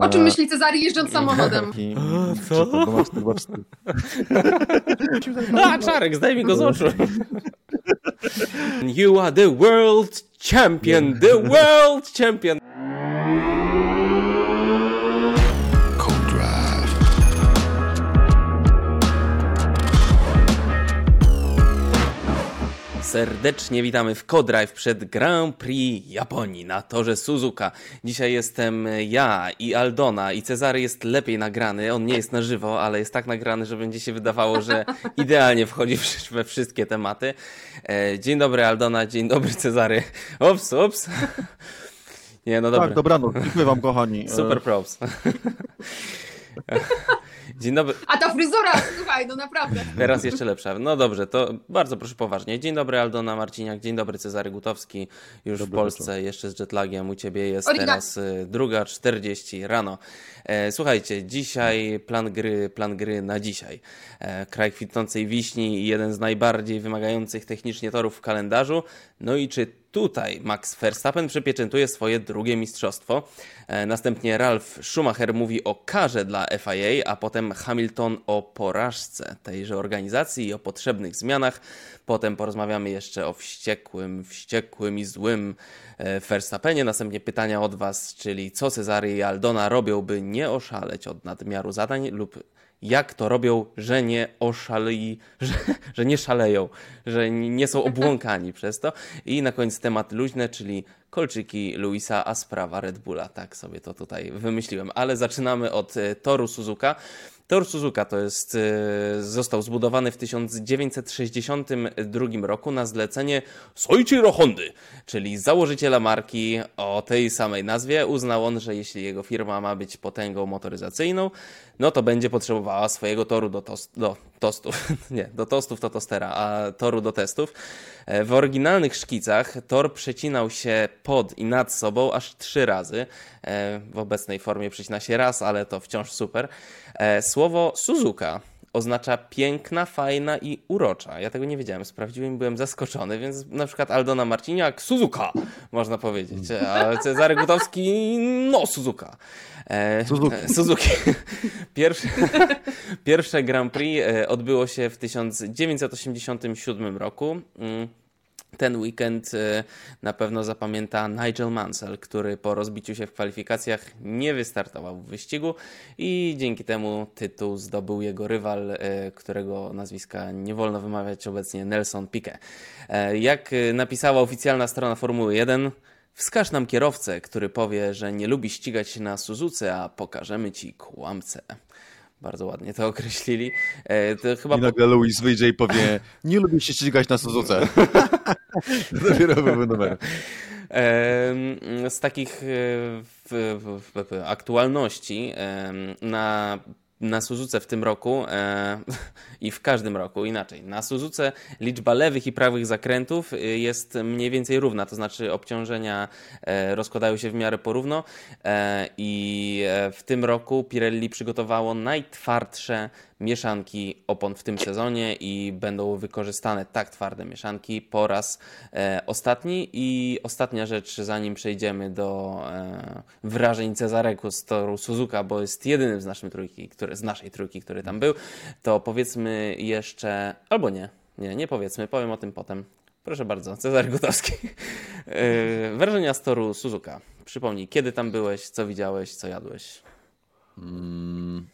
O czym myśli Cezary jeżdżąc samochodem? Co? A, Czarek, zdaj mi go z oczu. You are the world champion, the world champion. Serdecznie witamy w Codrive przed Grand Prix Japonii na torze Suzuka. Dzisiaj jestem ja i Aldona i Cezary jest lepiej nagrany. On nie jest na żywo, ale jest tak nagrany, że będzie się wydawało, że idealnie wchodzi we wszystkie tematy. E, dzień dobry Aldona, dzień dobry Cezary. Ops, ops. Nie, no dobra. Tak, dobranoc. Dziękuję wam kochani. Super props. Dzień dobry. A ta fryzura, słuchaj, no naprawdę. Teraz jeszcze lepsza. No dobrze, to bardzo proszę poważnie. Dzień dobry Aldona Marciniak, dzień dobry Cezary Gutowski. Już dobry w Polsce, wieczór. jeszcze z jetlagiem. U Ciebie jest teraz y, druga 40 rano. E, słuchajcie, dzisiaj plan gry, plan gry na dzisiaj. E, kraj kwitnącej wiśni i jeden z najbardziej wymagających technicznie torów w kalendarzu. No i czy tutaj Max Verstappen przepieczętuje swoje drugie mistrzostwo. E, następnie Ralf Schumacher mówi o karze dla FIA, a potem Hamilton o porażce tejże organizacji i o potrzebnych zmianach. Potem porozmawiamy jeszcze o wściekłym, wściekłym i złym e, Verstappenie. Następnie pytania od Was, czyli co Cezary i Aldona robią, by nie oszaleć od nadmiaru zadań lub jak to robią, że nie oszali, że, że nie szaleją, że nie są obłąkani przez to. I na koniec temat luźny, czyli kolczyki Luisa, a sprawa Red Bulla. Tak sobie to tutaj wymyśliłem. Ale zaczynamy od e, toru Suzuka. Tor Suzuka to jest, e, został zbudowany w 1962 roku na zlecenie Soichiro Hondy, czyli założyciela marki o tej samej nazwie. Uznał on, że jeśli jego firma ma być potęgą motoryzacyjną, no to będzie potrzebowała swojego toru do, do tostów, nie, do tostów to tostera, a toru do testów. E, w oryginalnych szkicach tor przecinał się pod i nad sobą aż trzy razy. E, w obecnej formie przecina się raz, ale to wciąż super. E, słowo Suzuka oznacza piękna, fajna i urocza. Ja tego nie wiedziałem, sprawdziłem i byłem zaskoczony, więc na przykład Aldona Marciniak, Suzuka, można powiedzieć, a Cezary Gutowski, no Suzuka. E, Suzuki. Suzuki. Pierwsze, pierwsze Grand Prix odbyło się w 1987 roku. Ten weekend y, na pewno zapamięta Nigel Mansell, który po rozbiciu się w kwalifikacjach nie wystartował w wyścigu i dzięki temu tytuł zdobył jego rywal, y, którego nazwiska nie wolno wymawiać obecnie, Nelson Piquet. Jak napisała oficjalna strona Formuły 1, Wskaż nam kierowcę, który powie, że nie lubi ścigać się na Suzuce, a pokażemy ci kłamcę. Bardzo ładnie to określili. E, to chyba I nagle Louis wyjdzie i powie, nie lubię się ścigać na Suzuce. Dopiero były numer. Z takich e, aktualności na na Suzuce w tym roku e, i w każdym roku inaczej. Na Suzuce liczba lewych i prawych zakrętów e, jest mniej więcej równa, to znaczy obciążenia e, rozkładają się w miarę porówno e, i e, w tym roku Pirelli przygotowało najtwardsze mieszanki opon w tym sezonie i będą wykorzystane tak twarde mieszanki po raz e, ostatni. I ostatnia rzecz, zanim przejdziemy do e, wrażeń Cezareku z toru Suzuka, bo jest jedynym z, naszej trójki, który, z naszej trójki, który tam był, to powiedzmy jeszcze, albo nie, nie, nie powiedzmy, powiem o tym potem. Proszę bardzo, Cezary Gutowski. E, wrażenia z toru Suzuka. Przypomnij, kiedy tam byłeś, co widziałeś, co jadłeś? Mm,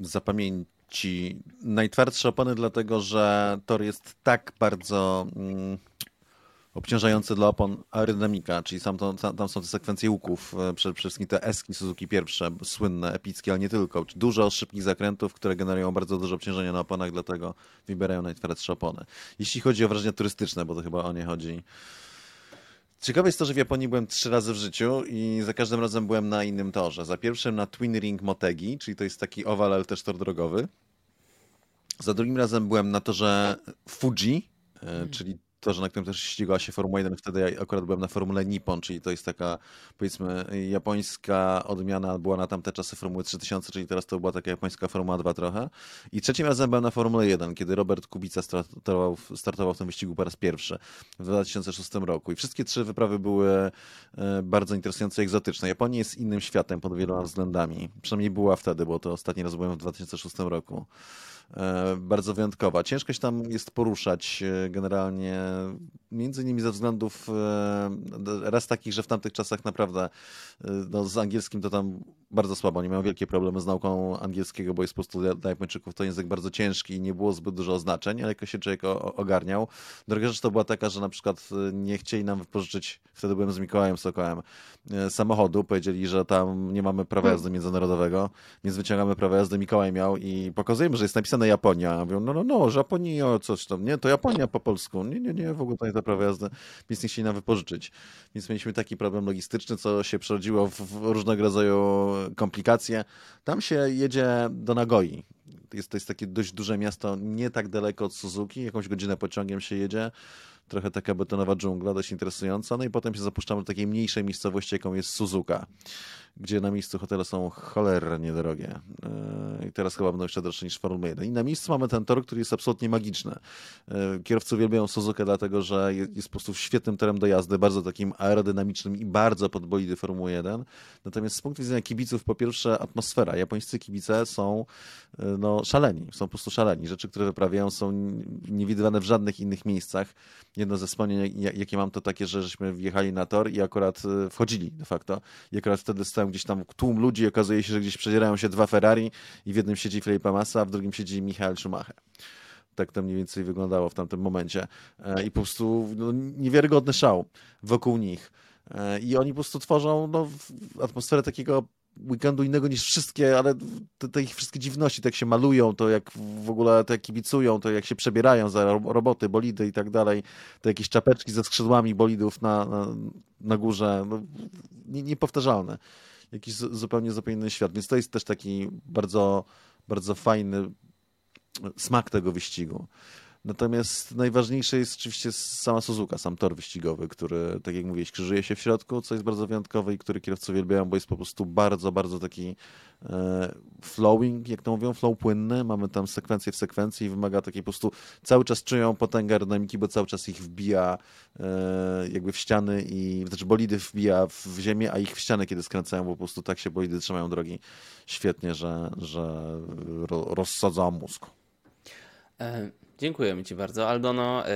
zapamięć ci najtwardsze opony, dlatego że tor jest tak bardzo mm, obciążający dla opon aerodynamika, czyli sam to, tam są te sekwencje łuków, e, przede wszystkim te Eski Suzuki pierwsze, słynne, epickie, ale nie tylko. Dużo szybkich zakrętów, które generują bardzo dużo obciążenia na oponach, dlatego wybierają najtwardsze opony. Jeśli chodzi o wrażenia turystyczne, bo to chyba o nie chodzi, Ciekawe jest to, że w Japonii byłem trzy razy w życiu i za każdym razem byłem na innym torze. Za pierwszym na Twin Ring Motegi, czyli to jest taki owal, ale też tor drogowy. Za drugim razem byłem na torze Fuji, e, czyli torze, na którym też ścigała się Formuła 1. Wtedy ja akurat byłem na Formule Nippon, czyli to jest taka, powiedzmy, japońska odmiana, była na tamte czasy Formuły 3000, czyli teraz to była taka japońska Formuła 2 trochę. I trzecim razem byłem na Formule 1, kiedy Robert Kubica startował, startował w tym wyścigu po raz pierwszy w 2006 roku. I wszystkie trzy wyprawy były e, bardzo interesujące i egzotyczne. Japonia jest innym światem pod wieloma względami. Przynajmniej była wtedy, bo to ostatni raz byłem w 2006 roku. E, bardzo wyjątkowa. Ciężko się tam jest poruszać e, generalnie, między innymi ze względów e, raz takich, że w tamtych czasach naprawdę no, z angielskim to tam bardzo słabo. Oni mają wielkie problemy z nauką angielskiego, bo jest po prostu dla Japończyków to język bardzo ciężki i nie było zbyt dużo oznaczeń, ale jakoś się człowiek ogarniał. Druga rzecz to była taka, że na przykład nie chcieli nam wypożyczyć, wtedy byłem z Mikołajem Sokołem, samochodu. Powiedzieli, że tam nie mamy prawa jazdy międzynarodowego, więc wyciągamy prawo jazdy. Mikołaj miał i pokazujemy, że jest napisane napisane Japonia. Mówią, no, no, no, Japonia, coś tam, nie, to Japonia po polsku. Nie, nie, nie, w ogóle to nie ta prawa jazdy, więc nie chcieli nam wypożyczyć. Więc mieliśmy taki problem logistyczny, co się przerodziło w, w różnego rodzaju komplikacje. Tam się jedzie do Nagoi. Jest, to jest takie dość duże miasto, nie tak daleko od Suzuki, jakąś godzinę pociągiem się jedzie trochę taka betonowa dżungla, dość interesująca. No i potem się zapuszczamy do takiej mniejszej miejscowości, jaką jest Suzuka, gdzie na miejscu hotele są cholernie drogie. E, I teraz chyba będą jeszcze droższe niż Formula 1. I na miejscu mamy ten tor, który jest absolutnie magiczny. E, kierowcy uwielbiają Suzukę, dlatego że jest po prostu świetnym torem do jazdy, bardzo takim aerodynamicznym i bardzo pod bolidy Formuły 1. Natomiast z punktu widzenia kibiców, po pierwsze atmosfera. Japońscy kibice są e, no, szaleni, są po prostu szaleni. Rzeczy, które wyprawiają są niewidywane w żadnych innych miejscach jedno ze wspomnień, jakie mam, to takie, że żeśmy wjechali na tor i akurat e, wchodzili de facto. I akurat wtedy stałem gdzieś tam tłum ludzi i okazuje się, że gdzieś przedzierają się dwa Ferrari i w jednym siedzi Felipe Massa, a w drugim siedzi Michael Schumacher tak to mniej więcej wyglądało w tamtym momencie. E, I po prostu no, niewiarygodny szał wokół nich. E, I oni po prostu tworzą no, atmosferę takiego weekendu innego niż wszystkie, ale te, te, ich wszystkie dziwności, tak się malują, to jak w ogóle te kibicują, to jak się przebierają za roboty, bolidy i tak dalej, to jakieś czapeczki ze skrzydłami bolidów na, na, na górze, no, nie, niepowtarzalne. Jakiś zupełnie, zupełnie inny świat, więc to jest też taki bardzo, bardzo fajny smak tego wyścigu. Natomiast najważniejsze jest oczywiście sama Suzuka, sam tor wyścigowy, który, tak jak mówiłeś, krzyżuje się w środku, co jest bardzo wyjątkowe i który kierowcy uwielbiają, bo jest po prostu bardzo, bardzo taki e, flowing, jak to mówią, flow płynny. Mamy tam sekwencję w sekwencji i wymaga takiej po prostu, cały czas czują potęgę aerodynamiki, bo cały czas ich wbija e, jakby w ściany i, znaczy bolidy wbija w ziemię, a ich w ściany, kiedy skręcają, bo po prostu tak się bolidy trzymają drogi świetnie, że, że rozsadza mózg. Dziękujemy Ci bardzo. Aldono, e,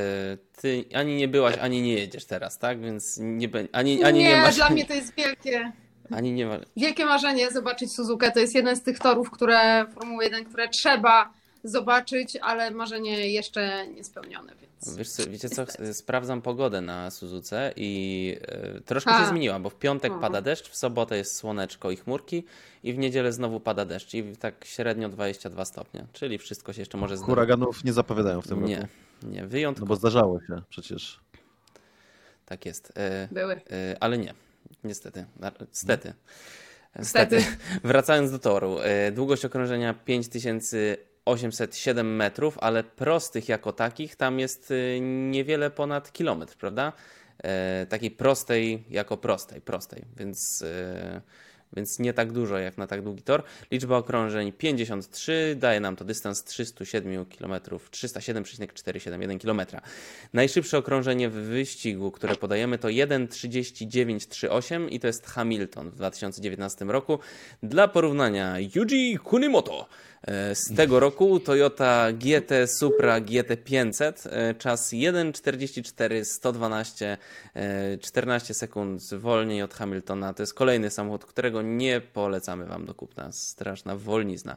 Ty ani nie byłaś, ani nie jedziesz teraz, tak? Więc nie, ani, ani nie, nie masz... dla mnie to jest wielkie. Ani nie ma... Wielkie marzenie zobaczyć Suzukę. To jest jeden z tych torów, które Formuły 1, które trzeba zobaczyć, ale marzenie jeszcze niespełnione. Więc Wiesz co, wiecie co, sprawdzam pogodę na Suzuce i y, troszkę A. się zmieniła, bo w piątek o. pada deszcz, w sobotę jest słoneczko i chmurki i w niedzielę znowu pada deszcz i tak średnio 22 stopnie, czyli wszystko się jeszcze może zdarzyć. Huraganów nie zapowiadają w tym nie, roku. Nie, nie, wyjątkowo. No bo zdarzało się przecież. Tak jest. Y, Były. Y, ale nie, niestety. Niestety. Niestety. Wracając do toru. Długość okrążenia 5000 807 metrów, ale prostych jako takich tam jest y, niewiele ponad kilometr, prawda? E, takiej prostej jako prostej, prostej, więc, e, więc nie tak dużo jak na tak długi tor. Liczba okrążeń 53, daje nam to dystans 307 km, 307,471 km. Najszybsze okrążenie w wyścigu, które podajemy to 1.3938 i to jest Hamilton w 2019 roku. Dla porównania Yuji Kunimoto E, z tego roku Toyota GT Supra GT 500, e, czas 1.44 112, 14 sekund wolniej od Hamiltona. To jest kolejny samochód, którego nie polecamy Wam do kupna. Straszna wolnizna.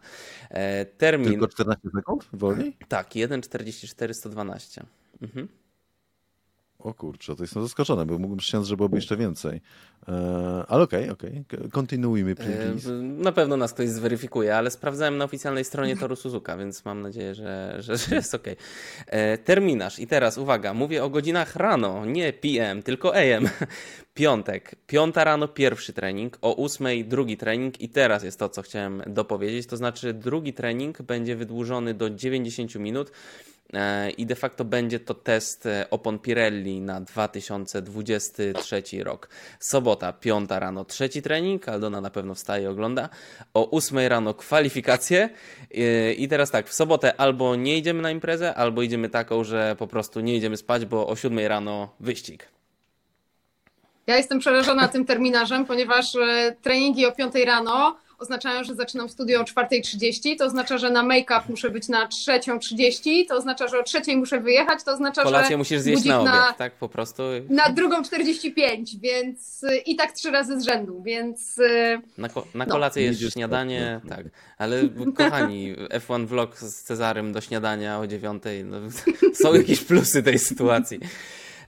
E, termin... Tylko 14 sekund wolniej? Tak, 1.44 112. Mhm. O kurczę, to jestem zaskoczony, bo mógłbym przyjąć, że byłoby jeszcze więcej. E, ale okej, okay, okej. Okay. Kontynuujmy, please. Na pewno nas ktoś zweryfikuje, ale sprawdzałem na oficjalnej stronie Toru Suzuka, więc mam nadzieję, że, że, że jest okej. Okay. Terminarz. I teraz uwaga, mówię o godzinach rano, nie PM, tylko AM. Piątek. Piąta rano pierwszy trening, o ósmej drugi trening i teraz jest to, co chciałem dopowiedzieć. To znaczy drugi trening będzie wydłużony do 90 minut E, i de facto będzie to test e, opon Pirelli na 2023 rok. Sobota, piąta rano, trzeci trening, Aldona na pewno wstaje i ogląda. O 8 rano kwalifikacje e, i teraz tak, w sobotę albo nie idziemy na imprezę, albo idziemy taką, że po prostu nie idziemy spać, bo o 7 rano wyścig. Ja jestem przerażona tym terminarzem, ponieważ treningi o 5 rano oznaczają, że zaczynam studio o 4.30, to oznacza, że na make-up muszę być na 3.30, to oznacza, że o 3.00 muszę wyjechać, to oznacza, Kolację że musisz zjeść na obiad, na, tak po prostu? Na drugą 45, więc i tak trzy razy z rzędu, więc... Y, na, ko na no. kolację no. jest śniadanie, tak, ale kochani, F1 vlog z Cezarym do śniadania o 9, no, są jakieś plusy tej sytuacji.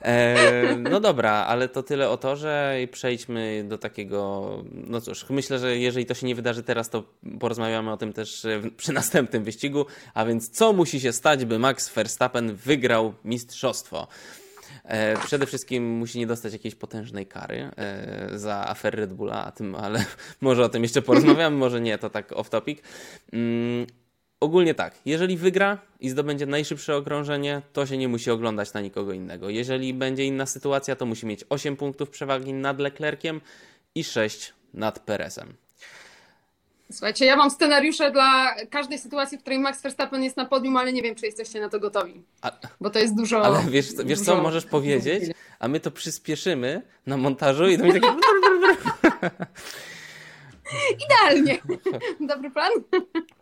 E, no dobra, ale to tyle o to, że przejdźmy do takiego. No cóż, myślę, że jeżeli to się nie wydarzy teraz, to porozmawiamy o tym też przy następnym wyścigu. A więc, co musi się stać, by Max Verstappen wygrał mistrzostwo? E, przede wszystkim musi nie dostać jakiejś potężnej kary e, za aferę Red Bulla, a tym, ale może o tym jeszcze porozmawiamy, może nie, to tak off topic. Ogólnie tak, jeżeli wygra i zdobędzie najszybsze okrążenie, to się nie musi oglądać na nikogo innego. Jeżeli będzie inna sytuacja, to musi mieć 8 punktów przewagi nad Leclerciem i 6 nad Perezem. Słuchajcie, ja mam scenariusze dla każdej sytuacji, w której Max Verstappen jest na podium, ale nie wiem, czy jesteście na to gotowi. Bo to jest dużo. Ale wiesz, wiesz dużo, co możesz powiedzieć? A my to przyspieszymy na montażu i to będzie takie. Idealnie. Dobry plan.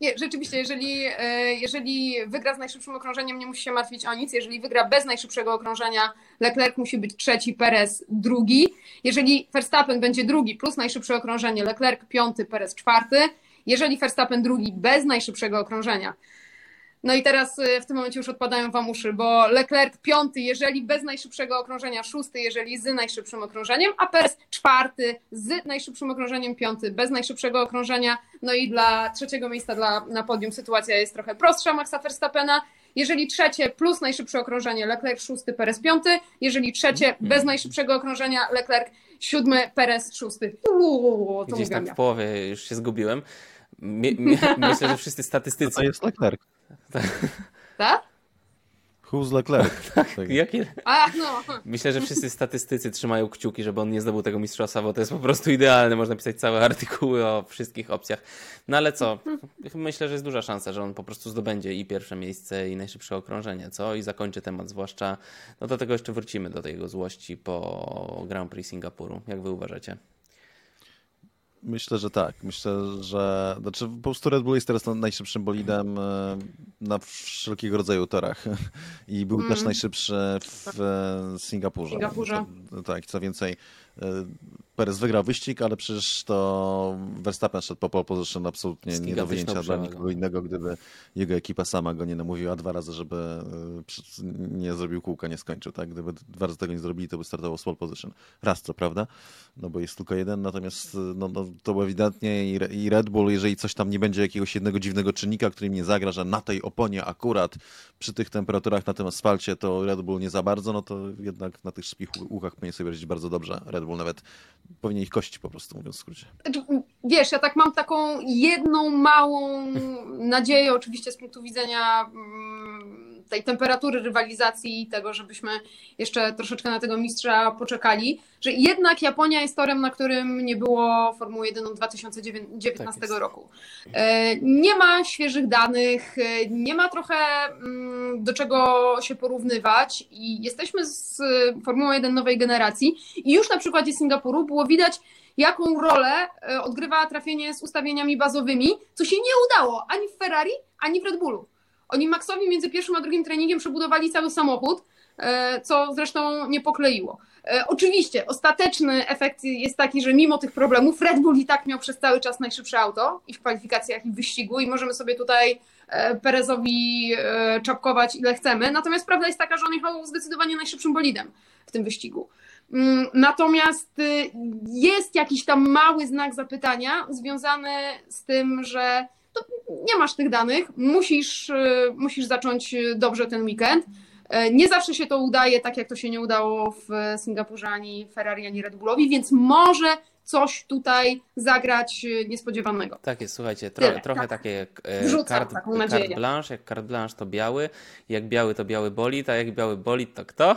Nie, rzeczywiście, jeżeli, e, jeżeli wygra z najszybszym okrążeniem, nie musi się martwić o nic. Jeżeli wygra bez najszybszego okrążenia, Leclerc musi być trzeci, Perez drugi. Jeżeli Verstappen będzie drugi plus najszybsze okrążenie, Leclerc piąty, Perez czwarty. Jeżeli Verstappen drugi bez najszybszego okrążenia, no i teraz y, w tym momencie już odpadają wam uszy, bo Leclerc piąty, jeżeli bez najszybszego okrążenia, szósty, jeżeli z najszybszym okrążeniem, a Perez czwarty z najszybszym okrążeniem, piąty bez najszybszego okrążenia. No i dla trzeciego miejsca dla, na podium sytuacja jest trochę prostsza Maxa Verstappena. Jeżeli trzecie plus najszybsze okrążenie, Leclerc szósty, Perez piąty. Jeżeli trzecie bez najszybszego okrążenia, Leclerc siódmy, Perez szósty. Uuu, to Gdzieś tak w połowie już się zgubiłem. myślę, że wszyscy statystycy. To jest Leclerc. Tak? Who's Leclerc? Tak. Jakie... Ach, no. Myślę, że wszyscy statystycy trzymają kciuki, żeby on nie zdobył tego mistrzostwa, bo to jest po prostu idealne. Można pisać całe artykuły o wszystkich opcjach. No ale co? Myślę, że jest duża szansa, że on po prostu zdobędzie i pierwsze miejsce, i najszybsze okrążenie, co? I zakończy temat, zwłaszcza. No do tego jeszcze wrócimy, do tej jego złości po Grand Prix Singapuru. Jak wy uważacie? Myślę, że tak. Myślę, że znaczy po prostu Red Bull jest teraz najszybszym bolidem e, na wszelkiego rodzaju torach i był mm. też najszybszy w Singapurze. Singapurze. Tak, co więcej, e, Perez wygrał wyścig, ale przecież to Verstappen szedł po pole position absolutnie nie do wyjęcia dla nikogo innego, gdyby jego ekipa sama go nie namówiła dwa razy, żeby e, nie zrobił kółka, nie skończył. Tak? Gdyby dwa razy tego nie zrobili, to by startował z pole position. Raz, co prawda, no bo jest tylko jeden, natomiast no, no, to było ewidentnie i Red Bull, jeżeli coś tam nie będzie jakiegoś jednego dziwnego czynnika, który im nie zagra, że na tej oponie akurat przy tych temperaturach na tym asfalcie to Red Bull nie za bardzo, no to jednak na tych szybkich łukach powinien sobie radzić bardzo dobrze. Red Bull nawet powinien ich kościć po prostu, mówiąc w skrócie. Znaczy, wiesz, ja tak mam taką jedną małą nadzieję, oczywiście z punktu widzenia mm, tej temperatury rywalizacji i tego, żebyśmy jeszcze troszeczkę na tego mistrza poczekali, że jednak Japonia jest torem, na którym nie było Formuły 1 od 2019 tak roku. E, nie ma świeżych danych, e, nie ma trochę mm, do czego się porównywać i jesteśmy z Formułą 1 nowej generacji i już na przykładzie Singapuru było widać, jaką rolę e, odgrywa trafienie z ustawieniami bazowymi, co się nie udało ani w Ferrari, ani w Red Bullu. Oni Maxowi między pierwszym a drugim treningiem przebudowali cały samochód, e, co zresztą nie pokleiło. E, oczywiście, ostateczny efekt jest taki, że mimo tych problemów Red Bull i tak miał przez cały czas najszybsze auto i w kwalifikacjach, i w wyścigu, i możemy sobie tutaj e, Perezowi czapkować ile chcemy. Natomiast prawda jest taka, że on jechał zdecydowanie najszybszym bolidem w tym wyścigu. Mm, natomiast y, jest jakiś tam mały znak zapytania związany z tym, że to nie masz tych danych, musisz, y, musisz zacząć dobrze ten weekend. E, nie zawsze się to udaje, tak jak to się nie udało w Singapurze ani Ferrari, ani Red Bullowi, więc może coś tutaj zagrać niespodziewanego. Tak jest, słuchajcie, tro, trochę tak. takie jak Wrzucam carte blanche, jak carte blanche to biały, jak biały to biały bolid, a jak biały bolid to kto?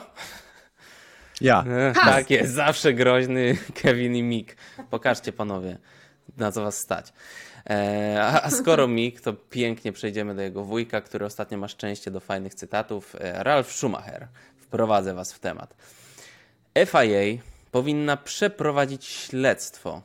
Ja. tak jest, zawsze groźny Kevin i Mick. Pokażcie panowie, na co was stać. E, a skoro Mick, to pięknie przejdziemy do jego wujka, który ostatnio ma szczęście do fajnych cytatów. E, Ralf Schumacher. Wprowadzę was w temat. FIA powinna przeprowadzić śledztwo.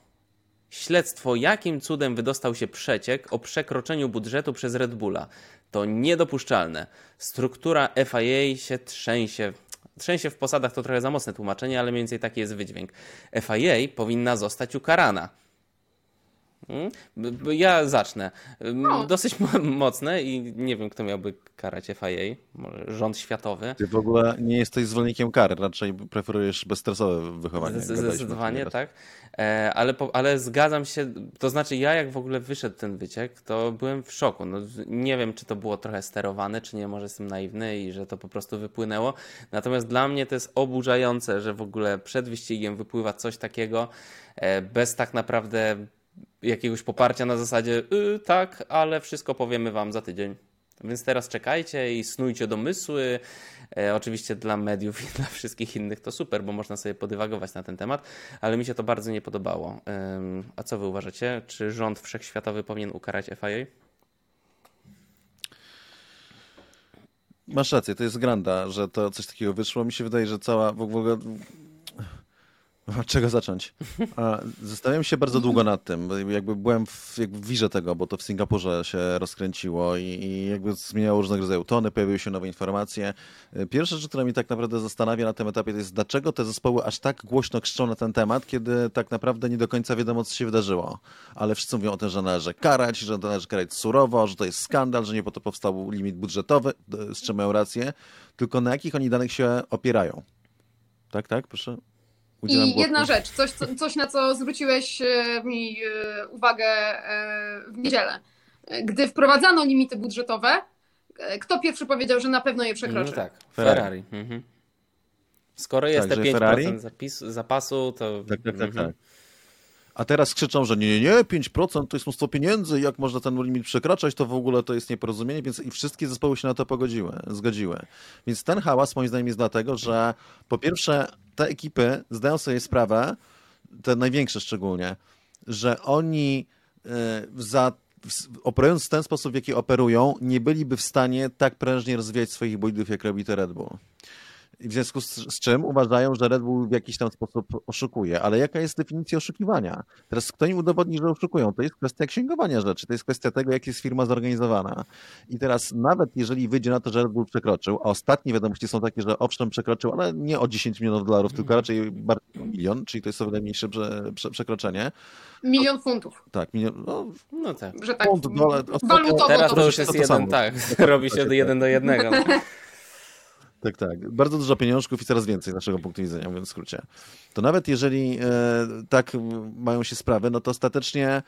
Śledztwo, jakim cudem wydostał się przeciek o przekroczeniu budżetu przez Red Bulla. To niedopuszczalne. Struktura FIA się trzęsie. Trzęsie w posadach to trochę za mocne tłumaczenie, ale mniej więcej taki jest wydźwięk. FIA powinna zostać ukarana. Hmm? Ja zacznę. No. Dosyć mocne i nie wiem, kto miałby karać FIA. Może rząd światowy. Ty w ogóle nie jesteś zwolennikiem kary, raczej preferujesz bezstresowe wychowanie. Zdecydowanie, tak. E, ale, ale zgadzam się, to znaczy ja jak w ogóle wyszedł ten wyciek, to byłem w szoku. No, nie wiem, czy to było trochę sterowane, czy nie, może jestem naiwny i że to po prostu wypłynęło. Natomiast dla mnie to jest oburzające, że w ogóle przed wyścigiem wypływa coś takiego e, bez tak naprawdę jakiegoś poparcia na zasadzie yy, tak, ale wszystko powiemy wam za tydzień. Więc teraz czekajcie i snujcie domysły. E, oczywiście dla mediów i dla wszystkich innych to super, bo można sobie podywagować na ten temat, ale mi się to bardzo nie podobało. a co wy uważacie? Czy rząd wszechświatowy powinien ukarać FIA? Masz rację, to jest granda, że to coś takiego wyszło. Mi się wydaje, że cała w ogóle od czego zacząć? Zastanawiam się bardzo długo nad tym. Jakby byłem w, jakby w wirze tego, bo to w Singapurze się rozkręciło i, i jakby zmieniało różnego rodzaju tony, pojawiły się nowe informacje. Pierwsza rzecz, która mnie tak naprawdę zastanawia na tym etapie, to jest dlaczego te zespoły aż tak głośno krzyczą na ten temat, kiedy tak naprawdę nie do końca wiadomo, co się wydarzyło. Ale wszyscy mówią o tym, że należy karać, że należy karać surowo, że to jest skandal, że nie po to powstał limit budżetowy, z czym mają rację, tylko na jakich oni danych się opierają. Tak, tak, proszę. I jedna rzecz, coś, coś na co zwróciłeś e, mi e, uwagę e, w niedzielę. Gdy wprowadzano limity budżetowe, kto pierwszy powiedział, że na pewno je przekroczy? No tak, Ferrari. Ferrari. Mhm. Skoro jest tak, te 5% Ferrari? Zapis, zapasu, to... Tak, tak, tak, mhm. tak. A teraz krzyczą, że nie, nie, nie, 5% to jest mnóstwo pieniędzy, jak można ten limit przekraczać, to w ogóle to jest nieporozumienie, więc i wszystkie zespoły się na to pogodziły, zgodziły. Więc ten hałas moim zdaniem jest dlatego, że po pierwsze te ekipy zdają sobie sprawę, te największe szczególnie, że oni e, za operując w ten sposób, w jaki operują, nie byliby w stanie tak prężnie rozwijać swoich bolidów, jak robi to Red Bull. I w związku z, z, czym uważają, że Red Bull w jakiś tam sposób oszukuje. Ale jaka jest definicja oszukiwania? Teraz kto im udowodni, że oszukują? To jest kwestia księgowania rzeczy, to jest kwestia tego, jak jest firma zorganizowana. I teraz nawet jeżeli wyjdzie na to, że Red Bull przekroczył, a ostatnie wiadomości są takie, że owszem przekroczył, ale nie o 10 milionów dolarów, tylko raczej bardziej o milion, czyli to jest o wiele mniejsze prze, prze, przekroczenie. Milion funtów. Tak, milion, no, no tak. Że tak funt, dole, Teraz to już jest jeden, tak, robi się do jeden do jednego. Tak, tak. Bardzo dużo pieniążków i coraz więcej z naszego punktu widzenia, mówiąc w skrócie. To nawet jeżeli e, tak mają się sprawy, no to ostatecznie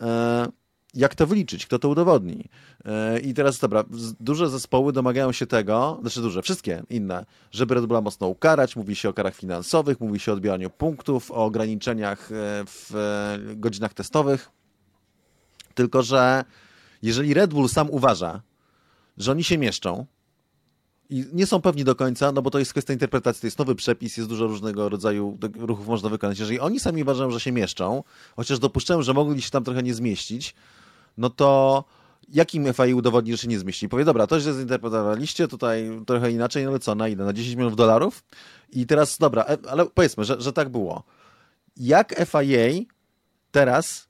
e, jak to wyliczyć, kto to udowodni. E, I teraz dobra, duże zespoły domagają się tego, znaczy duże, wszystkie inne, żeby Red Bulla mocno ukarać, mówi się o karach finansowych, mówi się o odbieraniu punktów, o ograniczeniach w godzinach testowych, tylko że jeżeli Red Bull sam uważa, że oni się mieszczą, i nie są pewni do końca, no bo to jest kwestia interpretacji, to jest nowy przepis, jest dużo różnego rodzaju ruchów można wykonać. Jeżeli oni sami uważają, że się mieszczą, chociaż dopuszczają, że mogli się tam trochę nie zmieścić, no to jakim FAI udowodni, że się nie zmieści? Powie, dobra, to źle zinterpretowaliście, tutaj trochę inaczej, no ale co, na ile? Na 10 milionów dolarów? I teraz, dobra, e, ale powiedzmy, że, że tak było. Jak FIA teraz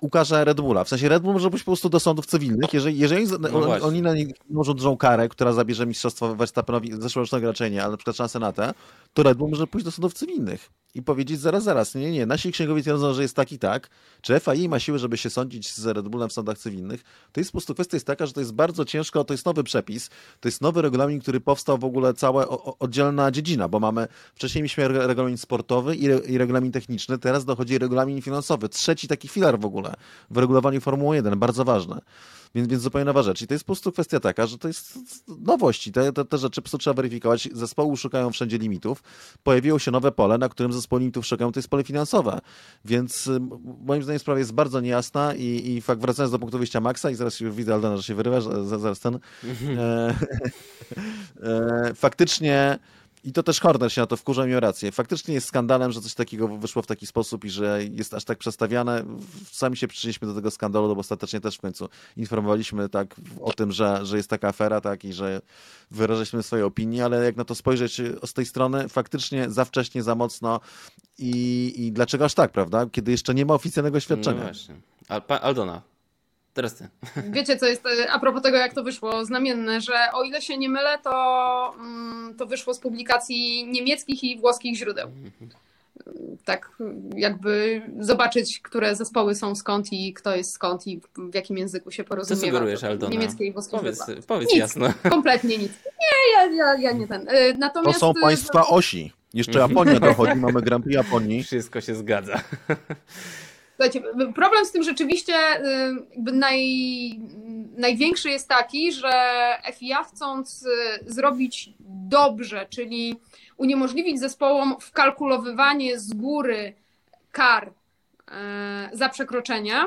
ukaże Red Bulla. W sensie Red Bull może pójść po prostu do sądów cywilnych, jeżeli, jeżeli no oni, oni na nich dużą karę, która zabierze mistrzostwo Verstappenowi, zeszłorocznego raczej nie, ale na przykład szansę na tę, to Red Bull może pójść do sądów cywilnych i powiedzieć zaraz, zaraz, nie, nie, nasi księgowi twierdzą, że jest tak i tak, czy FAI ma siłę, żeby się sądzić z Red Bullem w sądach cywilnych, to jest po prostu kwestia jest taka, że to jest bardzo ciężko, to jest nowy przepis, to jest nowy regulamin, który powstał w ogóle cała oddzielna dziedzina, bo mamy, wcześniej mieliśmy regulamin sportowy i, re, i regulamin techniczny, teraz dochodzi regulamin finansowy, trzeci taki filar w ogóle w regulowaniu Formuły 1, bardzo ważny. Więc, więc zupełnie nowa rzecz. I to jest po prostu kwestia taka, że to jest nowość. Te, te, te rzeczy po prostu trzeba weryfikować. Zespoły szukają wszędzie limitów. Pojawiło się nowe pole, na którym zespołu limitów szukają, to jest pole finansowe. Więc y, moim zdaniem sprawa jest bardzo niejasna i, i fakt, wracając do punktu wyjścia Maxa i zaraz widzę Aldana, że się wyrywa, zaraz ten. Mhm. E, e, faktycznie i to też Horner się na to wkurza, miał rację. Faktycznie jest skandalem, że coś takiego wyszło w taki sposób i że jest aż tak przestawiane. Sami się przyczyniliśmy do tego skandalu, no bo ostatecznie też w końcu informowaliśmy tak o tym, że, że jest taka afera tak i że wyrażaliśmy swoje opinie, ale jak na to spojrzeć z tej strony, faktycznie za wcześnie, za mocno i, i dlaczego aż tak, prawda? Kiedy jeszcze nie ma oficjalnego świadczenia. No właśnie. Aldona, Teraz ty. Wiecie, co jest e, a propos tego, jak to wyszło, znamienne, że o ile się nie mylę, to, mm, to wyszło z publikacji niemieckich i włoskich źródeł. Tak, jakby zobaczyć, które zespoły są skąd i kto jest skąd i w jakim języku się porozumiewa. Co sugerujesz, Aldona? Niemieckie i włoskie Powiedz, powiedz nic, jasno. Kompletnie nic. Nie, ja, ja, ja nie ten. E, natomiast... To są państwa osi. Jeszcze Japonia dochodzi, mamy Grand Prix Japonii. Wszystko się zgadza. Słuchajcie, problem z tym rzeczywiście y, naj, największy jest taki, że FIA chcąc y, zrobić dobrze, czyli uniemożliwić zespołom wkalkulowywanie z góry kar y, za przekroczenia,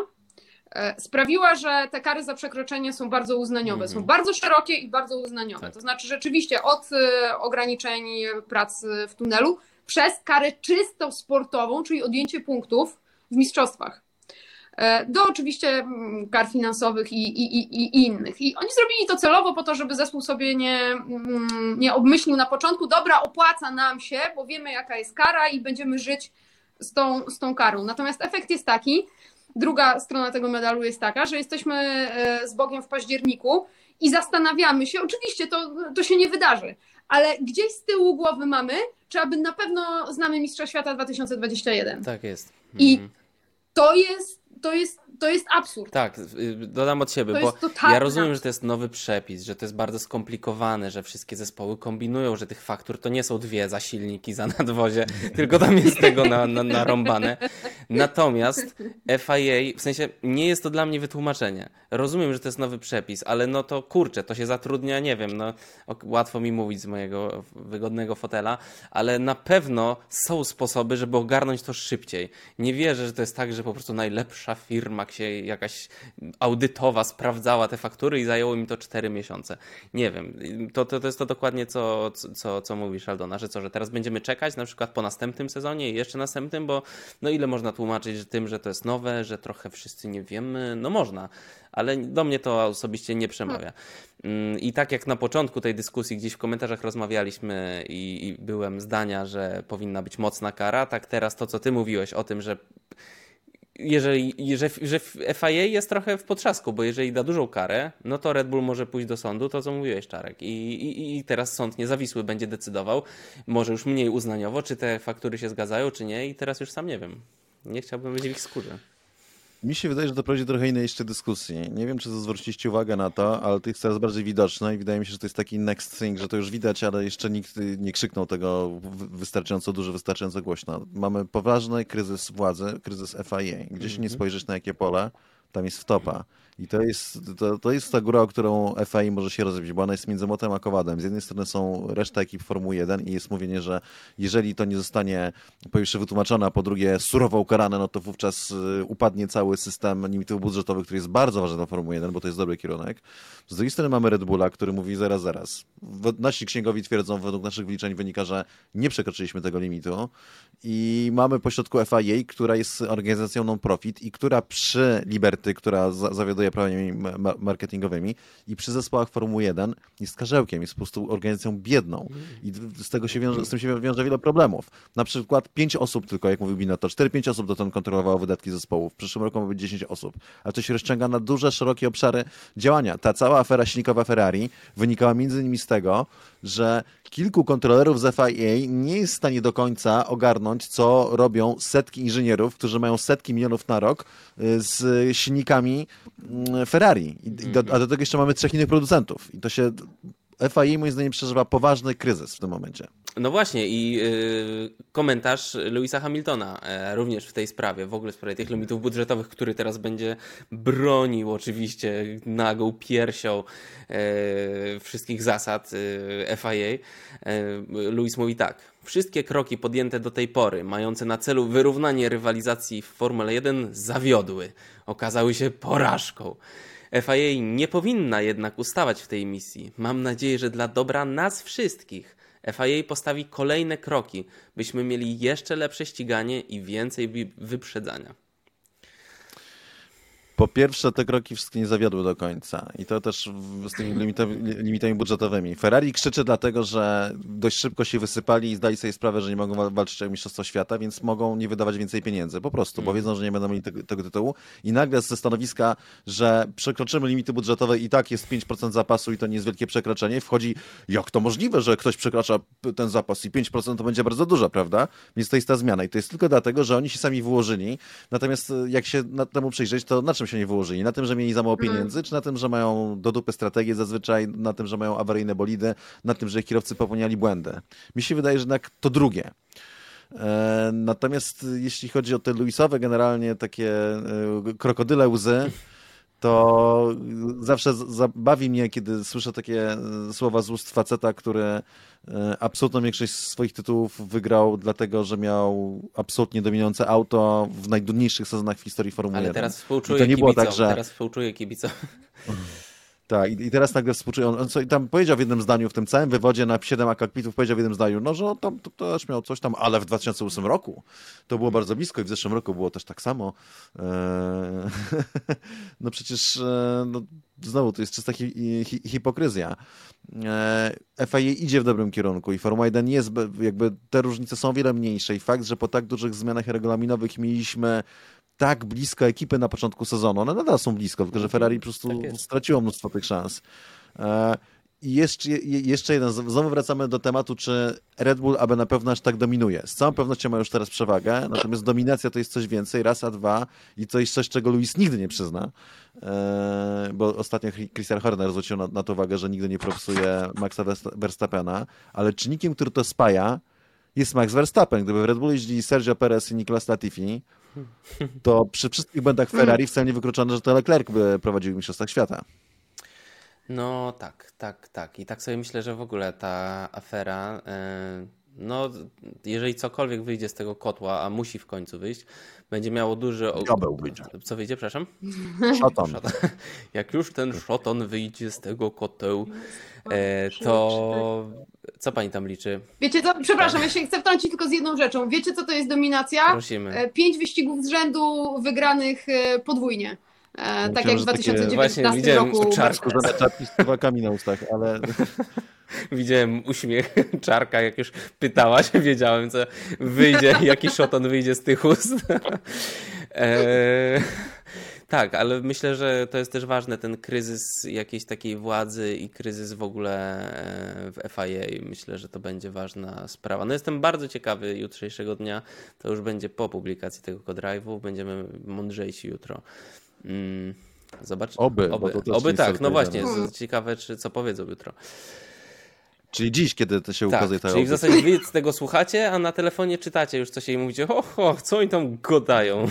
sprawiła, że te kary za przekroczenie są bardzo uznaniowe. Są mhm. bardzo szerokie i bardzo uznaniowe. Tak. To znaczy rzeczywiście od ograniczeń pracy w tunelu przez karę czysto sportową, czyli odjęcie punktów, w mistrzostwach. E, do oczywiście mm, kar finansowych i, i, i, i, innych. I oni zrobili to celowo po to, żeby zespół sobie nie, mm, nie obmyślił na początku, dobra, opłaca nam się, bo wiemy jaka jest kara i będziemy żyć z tą, z tą karą. Natomiast efekt jest taki, druga strona tego medalu jest taka, że jesteśmy e, z Bogiem w październiku i zastanawiamy się, oczywiście to, to się nie wydarzy, ale gdzieś z tyłu głowy mamy, czy aby na pewno znamy Mistrza Świata 2021. Tak jest. I mhm to jest, to jest to jest absurd. Tak, y, dodam od siebie, to bo ja rozumiem, absurd. że to jest nowy przepis, że to jest bardzo skomplikowane, że wszystkie zespoły kombinują, że tych faktur to nie są dwie zasilniki za nadwozie, tylko tam jest tego na, na, narąbane. Natomiast FIA, w sensie nie jest to dla mnie wytłumaczenie. Rozumiem, że to jest nowy przepis, ale no to kurczę, to się zatrudnia, nie wiem, no łatwo mi mówić z mojego wygodnego fotela, ale na pewno są sposoby, żeby ogarnąć to szybciej. Nie wierzę, że to jest tak, że po prostu najlepsza firma się jakaś audytowa sprawdzała te faktury i zajęło mi to 4 miesiące. Nie wiem, to, to, to jest to dokładnie co, co, co mówisz Aldona, że co, że teraz będziemy czekać na przykład po następnym sezonie i jeszcze następnym, bo no ile można tłumaczyć tym, że to jest nowe, że trochę wszyscy nie wiemy, no można, ale do mnie to osobiście nie przemawia. Mm, I tak jak na początku tej dyskusji gdzieś w komentarzach rozmawialiśmy i, i byłem zdania, że powinna być mocna kara, tak teraz to, co ty mówiłeś o tym, że jeżeli, że, że FIA jest trochę w potrzasku, bo jeżeli da dużą karę, no to Red Bull może pójść do sądu, to co mówiłeś Czarek. I, i, i teraz sąd niezawisły będzie decydował, może już mniej uznaniowo, czy te faktury się zgadzają, czy nie i teraz już sam nie wiem. Nie chciałbym być w ich skórze. Mi się wydaje, że to prowadzi do trochę innej jeszcze dyskusji. Nie wiem, czy zwróciliście uwagę na to, ale to jest coraz bardziej widoczne i wydaje mi się, że to jest taki next thing, że to już widać, ale jeszcze nikt nie krzyknął tego wystarczająco dużo, wystarczająco głośno. Mamy poważny kryzys władzy, kryzys FIA. Gdzie się nie mhm. spojrzysz na jakie pole, tam jest wtopa. I to jest, to, to jest ta góra, o którą FAI może się rozbić, bo ona jest między młotem a kowadem. Z jednej strony są reszta ekip Formuły 1 i jest mówienie, że jeżeli to nie zostanie po pierwsze wytłumaczone, a po drugie surowo ukarane, no to wówczas y, upadnie cały system limitów budżetowych, który jest bardzo ważny dla Formuły 1, bo to jest dobry kierunek. Z drugiej strony mamy Red Bulla, który mówi zaraz, zaraz. Nasi księgowi twierdzą, według naszych wyliczeń wynika, że nie przekroczyliśmy tego limitu i mamy pośrodku FIA, która jest organizacją non-profit i która przy Liberty, która zawiaduje prawami marketingowymi i przy zespołach Formuły 1 jest karzełkiem, jest po prostu organizacją biedną i z, tego się wiąże, z tym się wiąże wiele problemów. Na przykład 5 osób tylko, jak mówił Binato, 4-5 osób dotąd kontrolowało wydatki zespołów. W przyszłym roku ma być 10 osób, a to się rozciąga na duże, szerokie obszary działania. Ta cała afera silnikowa Ferrari wynikała między innymi z tego, że kilku kontrolerów z FIA nie jest w stanie do końca ogarnąć, co robią setki inżynierów, którzy mają setki milionów na rok y, z silnikami Ferrari. Do, a do tego jeszcze mamy trzech innych producentów. I to się FIA moim zdaniem przeżywa poważny kryzys w tym momencie. No właśnie i yy, komentarz Louisa Hamiltona yy, również w tej sprawie, w ogóle w sprawie tych limitów budżetowych, który teraz będzie bronił oczywiście nagą piersią yy, wszystkich zasad FIA. Louis mówi tak. Wszystkie kroki podjęte do tej pory, mające na celu wyrównanie rywalizacji w Formule 1, zawiodły. Okazały się porażką. FIA nie powinna jednak ustawać w tej misji. Mam nadzieję, że dla dobra nas wszystkich FIA postawi kolejne kroki, byśmy mieli jeszcze lepsze ściganie i więcej wyprzedzania. Po pierwsze, te kroki wszystkie nie zawiodły do końca i to też z tymi limitami, limitami budżetowymi. Ferrari krzyczy dlatego, że dość szybko się wysypali i zdali sobie sprawę, że nie mogą walczyć o Mistrzostwo Świata, więc mogą nie wydawać więcej pieniędzy. Po prostu, bo mhm. wiedzą, że nie będą mieli tego, tego tytułu. I nagle ze stanowiska, że przekroczymy limity budżetowe i tak jest 5% zapasu i to nie jest wielkie przekroczenie, wchodzi, jak to możliwe, że ktoś przekracza ten zapas i 5% to będzie bardzo dużo, prawda? Więc to jest ta zmiana. I to jest tylko dlatego, że oni się sami wyłożyli. Natomiast jak się temu przyjrzeć, to na czym się nie wyłożyli? Na tym, że mieli za mało mhm. pieniędzy, czy na tym, że mają do dupy strategię zazwyczaj, na tym, że mają awaryjne bolidy, na tym, że ich kierowcy popełniali błędy? Mi się wydaje, że jednak to drugie. E, natomiast jeśli chodzi o te Luisowe, generalnie takie e, krokodyle łzy, to zawsze zabawi mnie, kiedy słyszę takie e, słowa z ust faceta, który e, absolutną większość swoich tytułów wygrał dlatego, że miał absolutnie dominujące auto w najdudniejszych sezonach w historii Formuły Ale 1. teraz współczuję to nie kibicom, było tak, że... teraz współczuję kibicom. Tak, i, teraz nagle współczuję. On, on tam powiedział w jednym zdaniu, w tym całym wywodzie na 7 akakpitów, powiedział w jednym zdaniu, no, że on tam to, też miał coś tam, ale w 2008 roku to było bardzo blisko i w zeszłym roku było też tak samo. Eee, no przecież e, no, znowu to jest czysta hi, hi, hipokryzja. Eee, FIA idzie w dobrym kierunku i Formuła 1 jest, jakby te różnice są wiele mniejsze i fakt, że po tak dużych zmianach regulaminowych mieliśmy tak blisko ekipy na początku sezonu. One nadal są blisko, tylko że Ferrari po prostu tak straciło mnóstwo tych szans. E, I jeszcze, jeszcze jeden, znowu wracamy do tematu, czy Red Bull aby na pewno aż tak dominuje. Z całą pewnością ma już teraz przewagę, natomiast dominacja to jest coś więcej, raz a dwa i to jest coś, czego Luis nigdy nie przyzna, e, bo ostatnio Christian Horner zwrócił na, na to uwagę, że nigdy nie propsuje Maxa Verstappena, ale czynnikiem, który to spaja, jest Max Verstappen. Gdyby w Red Bull jeździli Sergio Perez i Nicolas Latifi, to przy wszystkich błędach Ferrari wcale nie wykluczone, że to Leclerc prowadził Mistrzostwach Świata. No tak, tak, tak. I tak sobie myślę, że w ogóle ta afera, e, no jeżeli cokolwiek wyjdzie z tego kotła, a musi w końcu wyjść, będzie miało duży... Diabeł wyjdzie. Co wyjdzie, przepraszam? Szoton. Jak już ten szoton wyjdzie z tego koteł, e, to co pani tam liczy? Wiecie co, przepraszam, tak. ja się chcę wtrącić tylko z jedną rzeczą. Wiecie co to jest dominacja? Prosimy. E, pięć wyścigów z rzędu wygranych e, podwójnie. E, tak jak w 2019 Właśnie, widziałem roku. Czarku czapki z tuwakami na ustach, ale... Widziałem uśmiech Czarka, jak już pytałaś, wiedziałem, co wyjdzie, jaki szoton wyjdzie z tych ust. e... Tak, ale myślę, że to jest też ważne, ten kryzys jakiejś takiej władzy i kryzys w ogóle e, w FIA. Myślę, że to będzie ważna sprawa. No jestem bardzo ciekawy jutrzejszego dnia. To już będzie po publikacji tego kodrive'u. Będziemy mądrzejsi jutro. Mm, zobacz. Oby, oby, oby tak. No właśnie, ciekawe, czy co powiedzą jutro. Czyli dziś, kiedy to się tak, ukazuje ta Czyli w zasadzie wy z tego słuchacie, a na telefonie czytacie już coś i mówicie, o, co oni tam godają.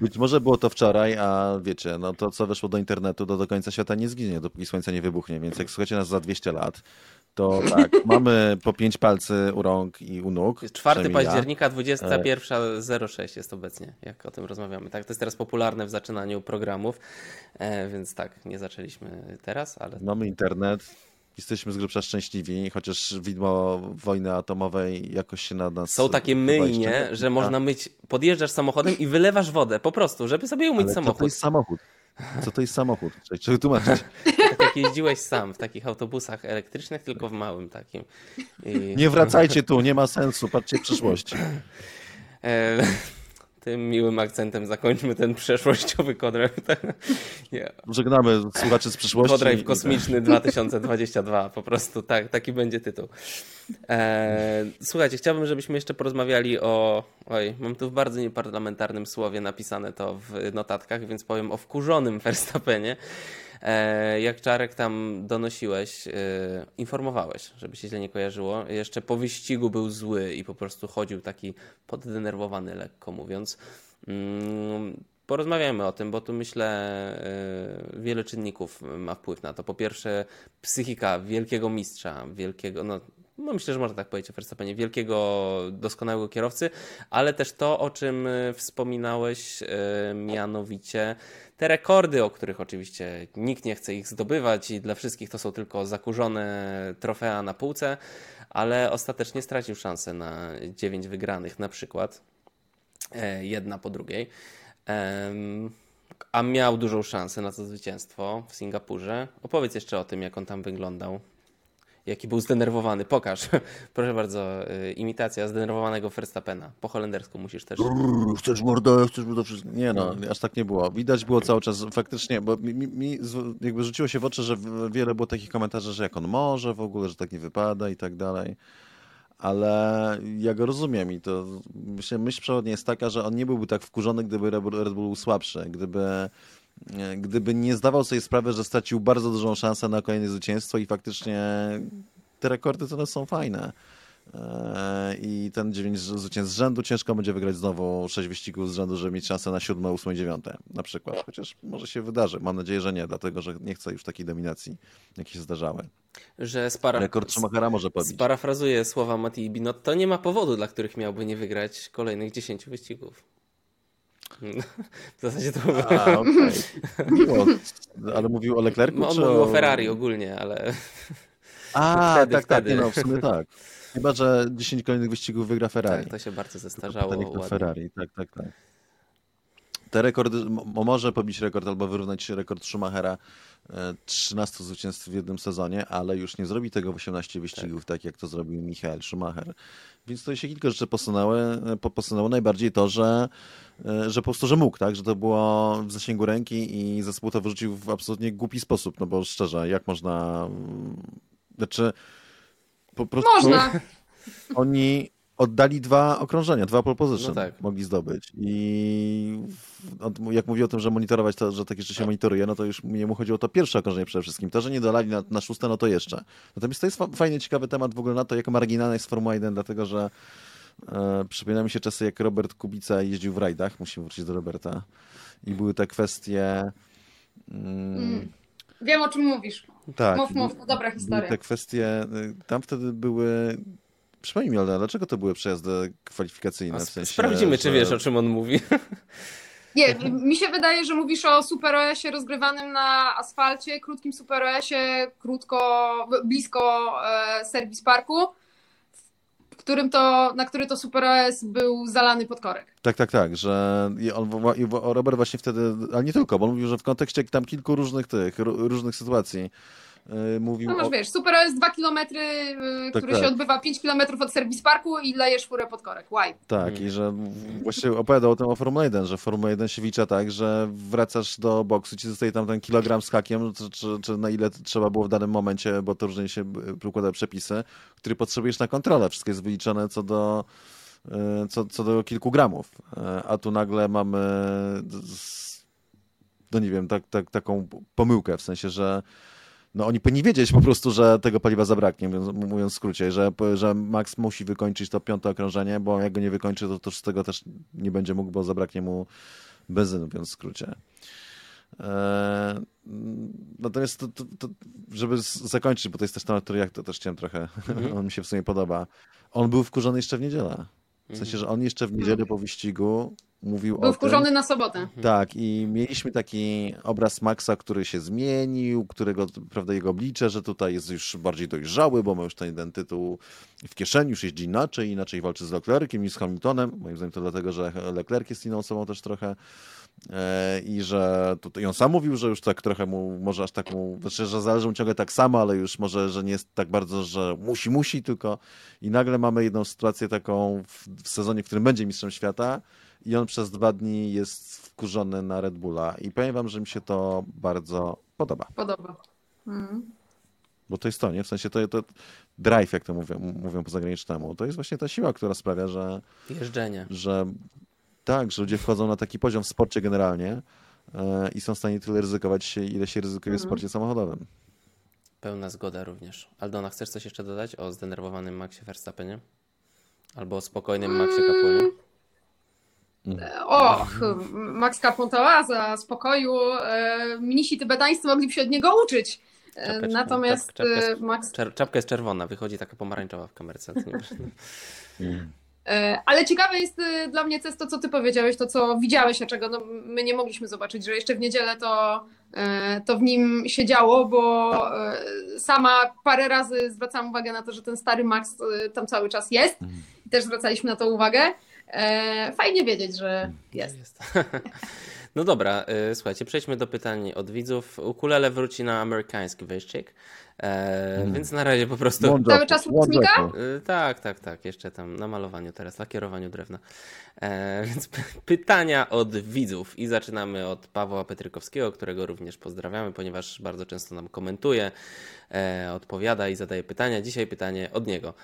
Być może było to wczoraj, a wiecie, no to co weszło do internetu, to do końca świata nie zginie, dopóki słońce nie wybuchnie, więc jak słuchacie nas za 200 lat, to tak, mamy po pięć palcy u rąk i u nóg. 4 października, 21.06 jest obecnie, jak o tym rozmawiamy. Tak, to jest teraz popularne w zaczynaniu programów, e, więc tak, nie zaczęliśmy teraz, ale... Mamy internet, jesteśmy z grubsza szczęśliwi, chociaż widmo wojny atomowej jakoś się na nas... Są takie myjnie, że można myć, podjeżdżasz samochodem i wylewasz wodę, po prostu, żeby sobie umyć Ale samochód. Co to jest samochód? Co to jest samochód? Cześć, czego tłumaczyć? Tak jak jeździłeś sam w takich autobusach elektrycznych, tylko w małym takim. I... Nie wracajcie tu, nie ma sensu, patrzcie w przyszłości. Tym miłym akcentem zakończmy ten przeszłościowy kodrive. Żegnamy słuchaczy z przyszłości. Kodrive kosmiczny 2022, po prostu tak, taki będzie tytuł. E, słuchajcie, chciałbym, żebyśmy jeszcze porozmawiali o, oj, mam tu w bardzo nieparlamentarnym słowie napisane to w notatkach, więc powiem o wkurzonym Verstappenie. E, jak Czarek tam donosiłeś, e, informowałeś, żeby się źle nie kojarzyło, jeszcze po wyścigu był zły i po prostu chodził taki poddenerwowany, lekko mówiąc. Mm, porozmawiajmy o tym, bo tu myślę e, wiele czynników ma wpływ na to. Po pierwsze psychika wielkiego mistrza, wielkiego, no no myślę, że można tak powiedzieć o Verstappenie, wielkiego, doskonałego kierowcy, ale też to, o czym e, wspominałeś, e, mianowicie te rekordy, o których oczywiście nikt nie chce ich zdobywać i dla wszystkich to są tylko zakurzone trofea na półce, ale ostatecznie stracił szansę na dziewięć wygranych na przykład, e, jedna po drugiej. A miał dużą szansę na to zwycięstwo w Singapurze. Opowiedz jeszcze o tym, jak on tam wyglądał jaki był zdenerwowany. Pokaż. Proszę bardzo, y, imitacja zdenerwowanego Verstappena. Po holendersku musisz też. Chcesz mordę, chcesz to wszystko. Nie no, aż tak nie było. Widać było cały czas faktycznie, bo mi, mi jakby rzuciło się w oczy, że wiele było takich komentarzy, że jak on może w ogóle, że tak nie wypada i tak dalej. Ale ja go rozumiem i to myślę, myśl przewodnia jest taka, że on nie byłby tak wkurzony, gdyby Red Bull był słabszy, gdyby gdyby nie zdawał sobie sprawy, że stracił bardzo dużą szansę na kolejne zwycięstwo i faktycznie te rekordy to są fajne. E, I ten 9 zwycięstw z rzędu ciężko będzie wygrać znowu 6 wyścigów z rzędu, żeby mieć szansę na 7, 8, 9 na przykład. Chociaż może się wydarzy. Mam nadzieję, że nie, dlatego że nie chcę już takiej dominacji, jakie się zdarzały. Że spara... Rekord Schumachera może pobić. Sparafrazuję słowa Mati Binotto, nie ma powodu, dla których miałby nie wygrać kolejnych 10 wyścigów. W zasadzie to było. A, okay. Miło. Ale mówił o Leclercu? On mówił o... Ferrari ogólnie, ale. A, wtedy, tak, wtedy. tak, no, w sumie tak. Chyba, że 10 kolejnych wyścigów wygra Ferrari. Tak, to się bardzo zestarzało. To Ferrari, tak, tak, tak. Te rekordy, może pobić rekord albo wyrównać rekord Schumachera 13 e, zwycięstw w jednym sezonie, ale już nie zrobi tego w 18 wyścigów, tak, tak jak to zrobił Michael Schumacher. Więc to się kilka rzeczy posunęły. E, posunęło najbardziej to, że, że po prostu, że mógł, tak? Że to było w zasięgu ręki i zespół to wyrzucił w absolutnie głupi sposób, no bo szczerze, jak można... Mm, znaczy, po prostu... Można! Oni oddali dwa okrążenia, dwa pole position no tak. mogli zdobyć. I jak mówi o tym, że monitorować to, że takie rzeczy się monitoruje, no to już mnie mu chodziło o to pierwsze okrążenie przede wszystkim. To, że nie dolali na, na szóste, no to jeszcze. Natomiast to jest fajnie ciekawy temat w ogóle na to, jak marginalna jest Formuła 1, dlatego że e, przypomina mi się czasy, jak Robert Kubica jeździł w rajdach, musimy wrócić do Roberta, i były te kwestie... Mm, mm. Wiem, o czym mówisz. Tak. Mów, mów, to dobra historia. Te kwestie, y, tam wtedy były Przypomnij mi, ale dlaczego to były przejazdy kwalifikacyjne? W sensie, Sprawdzimy, że... czy wiesz, o czym on mówi. Nie, mi się wydaje, że mówisz o Super OS-ie rozgrywanym na asfalcie, krótkim Super OS-ie, krótko, blisko e, Service Parku, którym to, na który to Super OS był zalany pod korek. Tak, tak, tak, że on, Robert właśnie wtedy, ale nie tylko, bo on mówił, że w kontekście tam kilku różnych tych, różnych sytuacji, mówił. No masz, o... wiesz, Super OS 2 km, tak, który tak. się odbywa 5 km od serwis parku i lejesz furę pod korek. Why? Tak, hmm. i że właściwie opowiadał o tym o Formule 1, że Formuła 1 się licza tak, że wracasz do boksu, ci zostaje tam ten kilogram z hakiem, czy, czy, czy, na ile trzeba było w danym momencie, bo to różnie się układa przepisy, który potrzebujesz na kontrolę. Wszystko jest wyliczone co do co, co do kilku gramów. A tu nagle mamy no nie wiem, tak, tak, taką pomyłkę, w sensie, że no oni powinni wiedzieć po prostu, że tego paliwa zabraknie, mówiąc w skrócie, że, że Max musi wykończyć to piąte okrążenie, bo jak go nie wykończy, to, to z tego też nie będzie mógł, bo zabraknie mu benzyny, mówiąc w skrócie. Eee, natomiast to, to, to, żeby zakończyć, bo to jest też temat, który jak to też chciałem trochę, mm. on mi się w sumie podoba. On był wkurzony jeszcze w niedzielę. W sensie, mhm. że on jeszcze w niedzielę po wyścigu mówił Był o wkurzony tym. na sobotę. Mhm. Tak, i mieliśmy taki obraz Maxa, który się zmienił, którego, prawda, jego oblicze, że tutaj jest już bardziej dojrzały, bo ma już ten jeden tytuł w kieszeni, już jeździ inaczej, inaczej walczy z Leclerciem niż z Hamiltonem. Moim zdaniem to dlatego, że Leclerc jest inną osobą też trochę i że tutaj on sam mówił, że już tak trochę mu, może aż tak mu, znaczy, że zależy mu ciągle tak samo, ale już może, że nie jest tak bardzo, że musi, musi, tylko i nagle mamy jedną sytuację taką w, w sezonie, w którym będzie mistrzem świata, i on przez dwa dni jest wkurzony na Red Bulla. I powiem wam, że mi się to bardzo podoba. Podoba. Mhm. Bo to jest to, nie? W sensie to, to drive, jak to mówią, mówią po zagranicznemu. To jest właśnie ta siła, która sprawia, że... Jeżdżenie. Że tak, że ludzie wchodzą na taki poziom w sporcie generalnie, e, i są w stanie tyle ryzykować, ile się ryzykuje w mhm. sporcie samochodowym. Pełna zgoda również. Aldona, chcesz coś jeszcze dodać o zdenerwowanym Maxie Verstappenie? Albo o spokojnym Maxie Capunie? Och, Max Capontoa za spokoju. E, mnisi tybetańscy mogliby się od niego uczyć. E, Czapeczka, Natomiast czap, czapka jest, Max... czapka jest czerwona, wychodzi taka pomarańczowa w kamerce. E, ale ciekawe jest dla mnie to, co ty powiedziałeś, to co widziałeś, a czego no, my nie mogliśmy zobaczyć, że jeszcze w niedzielę to, to w nim się działo, bo sama parę razy zwracam uwagę na to, że ten stary Max tam cały czas jest mhm. i też zwracaliśmy na to uwagę. E, fajnie wiedzieć, że jest. jest. No dobra, e, słuchajcie, przejdźmy do pytań od widzów. Ukulele wróci na amerykański wyścig, e, hmm. więc na razie po prostu... Cały czas łódźnika? Tak, tak, tak, jeszcze tam na malowaniu teraz, lakierowaniu drewna. Więc pytania od widzów i zaczynamy od Pawła Petrykowskiego, którego również pozdrawiamy, ponieważ bardzo często nam komentuje, odpowiada i zadaje pytania. Dzisiaj pytanie od niego.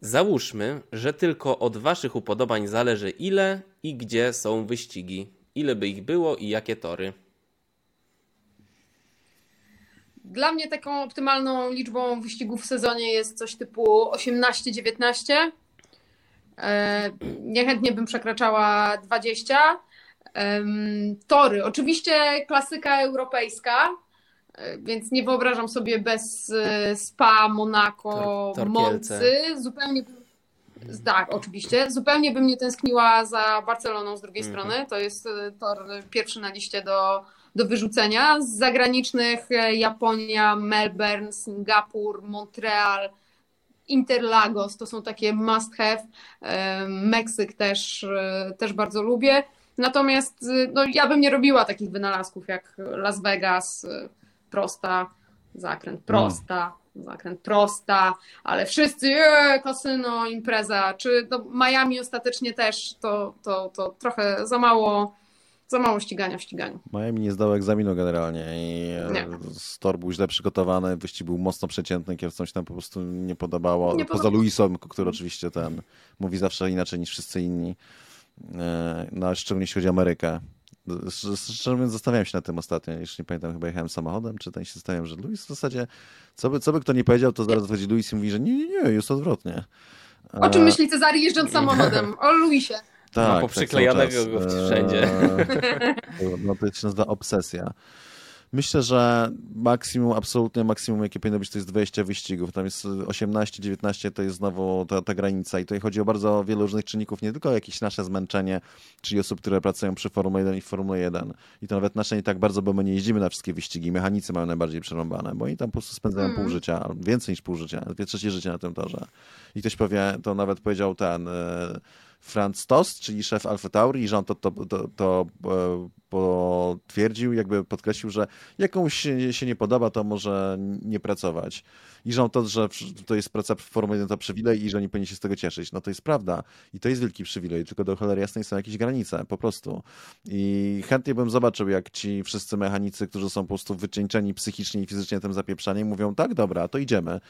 Załóżmy, że tylko od Waszych upodobań zależy ile i gdzie są wyścigi. Ile by ich było i jakie tory? Dla mnie taką optymalną liczbą wyścigów w sezonie jest coś typu 18-19. E, niechętnie bym przekraczała 20. Tory. Oczywiście klasyka europejska, więc nie wyobrażam sobie bez e, Spa, Monaco, Tor Moncy. Zupełnie tak, oczywiście. Zupełnie bym nie tęskniła za Barceloną z drugiej mm -hmm. strony. To jest e, tor pierwszy na liście do, do wyrzucenia. Z zagranicznych e, Japonia, Melbourne, Singapur, Montreal, Interlagos to są takie must have. Meksyk też, też bardzo lubię. Natomiast no, ja bym nie robiła takich wynalazków jak Las Vegas, prosta, zakręt prosta, no. Zakręt prosta, ale wszyscy ee, kasyno, impreza, czy do Miami ostatecznie też, to, to, to trochę za mało za mało ścigania w ściganiu. Miami nie zdało egzaminu generalnie i nie. Stor był źle przygotowany, wyścig był mocno przeciętny, kierowcom się tam po prostu nie podobało. Nie Poza podoba... Luisem, który oczywiście ten mówi zawsze inaczej niż wszyscy inni. E, no, szczególnie jeśli chodzi o Amerykę. Szczerze mówiąc, zastanawiałem się na tym ostatnio. Już nie pamiętam, chyba jechałem samochodem, czy ten się zastanawiam, że Luis w zasadzie, co by, co by kto nie powiedział, to zaraz wchodzi Luis i mówi, że nie, nie, nie, jest odwrotnie. O czym myśli Cezary jeżdżąc samochodem? O Luisie. Tak, Ma poprzyklejanego tak go wszędzie. No to się nazywa obsesja. Myślę, że maksimum, absolutnie maksimum, jakie powinno być, to jest 20 wyścigów. Tam jest 18, 19 to jest znowu ta, ta granica. I tutaj chodzi o bardzo wiele różnych czynników, nie tylko jakieś nasze zmęczenie, czyli osób, które pracują przy Formule 1 i Formule 1. I to nawet nasze nie tak bardzo, bo my nie jeździmy na wszystkie wyścigi. Mechanicy mają najbardziej przerąbane, bo oni tam po prostu spędzają pół życia, więcej niż pół życia, dwie trzecie życia na tym torze. I ktoś powie, to nawet powiedział ten. Yy, Franz Tost, czyli szef Alfa Tauri, i Jean to, to, to, to e, potwierdził, jakby podkreślił, że jakąś się, nie podoba, to może nie pracować. I Jean to, że to jest praca w Formule 1 to przywilej i że nie powinien się z tego cieszyć. No to jest prawda i to jest wielki przywilej, tylko do cholery jasnej są jakieś granice, po prostu. I chętnie bym zobaczył, jak ci wszyscy mechanicy, którzy są po prostu wycieńczeni psychicznie i fizycznie tym zapieprzaniem, mówią, tak, dobra, to idziemy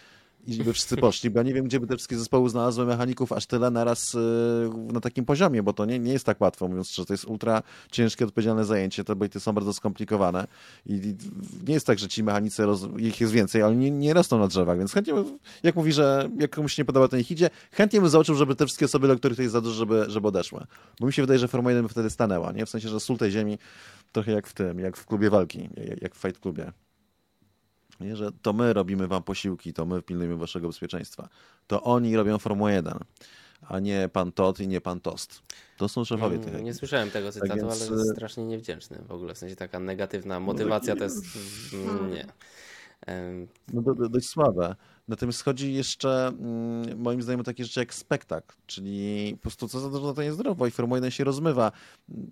i by wszyscy poszli, bo ja nie wiem, gdzie by te wszystkie zespoły znalazły mechaników aż tyle naraz y, na takim poziomie, bo to nie, nie jest tak łatwo, mówiąc szczerze, to jest ultra ciężkie, odpowiedzialne zajęcie, te bojty są bardzo skomplikowane i nie jest tak, że ci mechanicy, roz... ich jest więcej, ale nie, nie rosną na drzewach, więc chętnie, jak mówi, że jak komuś się nie podoba, to niech idzie, chętnie bym zobaczył, żeby te wszystkie osoby, dla których to jest za dużo, żeby, żeby odeszły. Bo mi się wydaje, że Formuła 1 by wtedy stanęła, nie? W sensie, że sól tej ziemi trochę jak w tym, jak w klubie walki, jak w fight klubie. Nie, że to my robimy wam posiłki, to my pilnujemy waszego bezpieczeństwa. To oni robią Formułę 1, a nie pan Todd i nie pan Tost. To są szefowie tych. Nie słyszałem tego tak cytatu, tak więc... ale strasznie niewdzięczny w ogóle. W sensie taka negatywna motywacja to jest... Nie. No, do, do, dość słabe. Natomiast chodzi jeszcze, mm, moim zdaniem, o takie rzeczy jak spektakl, czyli po prostu co za dużo to niezdrowo i Formuła 1 się rozmywa.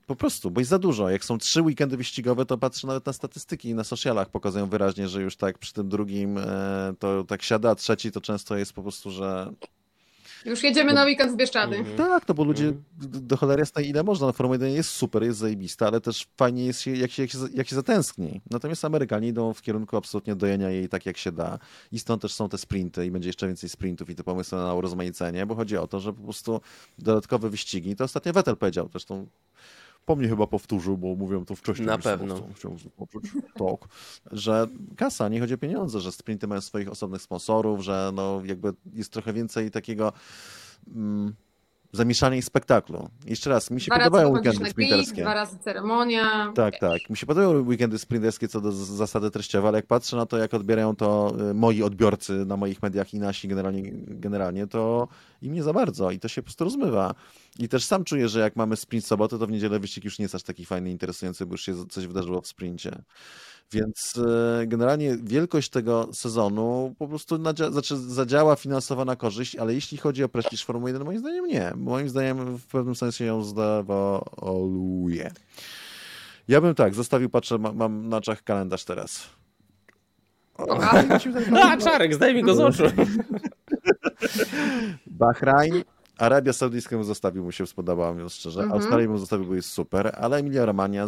Po prostu, bo jest za dużo. Jak są trzy weekendy wyścigowe, to patrzę nawet na statystyki i na socialach pokazują wyraźnie, że już tak przy tym drugim e, to tak siada, a trzeci to często jest po prostu, że już jedziemy na weekend w Bieszczady. Mhm. Tak, no bo ludzie mhm. do cholery jasnej ile można. No, Formuła 1 jest super, jest zajebista, ale też fajnie jest, jak się, jak się, jak się zatęskni. Natomiast Amerykanie idą w kierunku absolutnie dojenia jej tak, jak się da. I stąd też są te sprinty i będzie jeszcze więcej sprintów i te pomysły na urozmaicenie, bo chodzi o to, że po prostu dodatkowe wyścigi, to ostatnio Vettel powiedział, zresztą po mnie chyba powtórzył, bo mówią to wcześniej. Na pewno. Chciałem tak, że kasa, nie chodzi o pieniądze, że sprinty mają swoich osobnych sponsorów, że no jakby jest trochę więcej takiego... Mm, zamieszanie i spektaklu. Jeszcze raz, mi się dwa podobają weekendy sprinterskie. Dwa razy ceremonia. Tak, tak. Mi się podobają weekendy sprinterskie co do zasady treściowe, ale jak patrzę na to, jak odbierają to y, moi odbiorcy na moich mediach i nasi generalnie, generalnie to im nie za bardzo i to się po prostu rozmywa. I też sam czuję, że jak mamy sprint soboty, to w niedzielę wyścig już nie jest aż taki fajny, interesujący, bo już się coś wydarzyło w sprincie. Więc e, generalnie wielkość tego sezonu po prostu znaczy zadziała finansowo na korzyść, ale jeśli chodzi o prestiż Formuły 1, moim zdaniem nie. Moim zdaniem w pewnym sensie ją zdewoluuje. Ja bym tak, zostawił, patrzę, mam, mam na oczach kalendarz teraz. O, A, Czarek, zdaj mi go z oczu. Bahrain, Arabia Saudyjska mu zostawił, mu się spodobała, mówiąc szczerze. Mhm. Australia mu zostawił, bo jest super, ale Emilia Romagna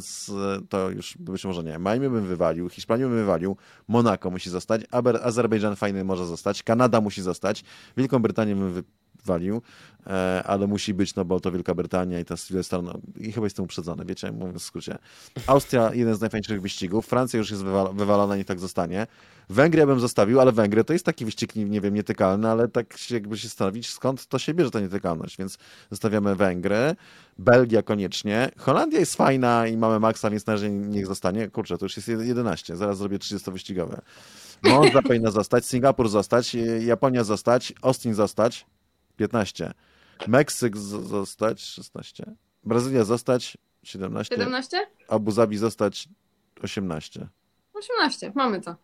to już być może nie. Miami bym wywalił, Hiszpanię bym wywalił, Monako musi zostać, Azerbejdżan fajny może zostać, Kanada musi zostać, Wielką Brytanię bym walił, e, ale musi być, no bo to Wielka Brytania i ta Sylwester, no i chyba jestem uprzedzony, wiecie, mówiąc w skrócie. Austria, jeden z najfajniejszych wyścigów, Francja już jest wywalona, i tak zostanie. Węgry bym zostawił, ale Węgry to jest taki wyścig, nie, nie wiem, nietykalny, ale tak się jakby się stanowić, skąd to się bierze ta nietykalność, więc zostawiamy Węgry, Belgia koniecznie, Holandia jest fajna i mamy Maxa, więc na razie niech zostanie. Kurczę, to już jest 11, zaraz zrobię 30-wyścigowe. Monza powinna zostać, Singapur zostać, Japonia zostać, Austin zostać, 15. Meksyk zostać 16. Brazylia zostać 17. 17? Abu Zabi zostać 18. 18, mamy to.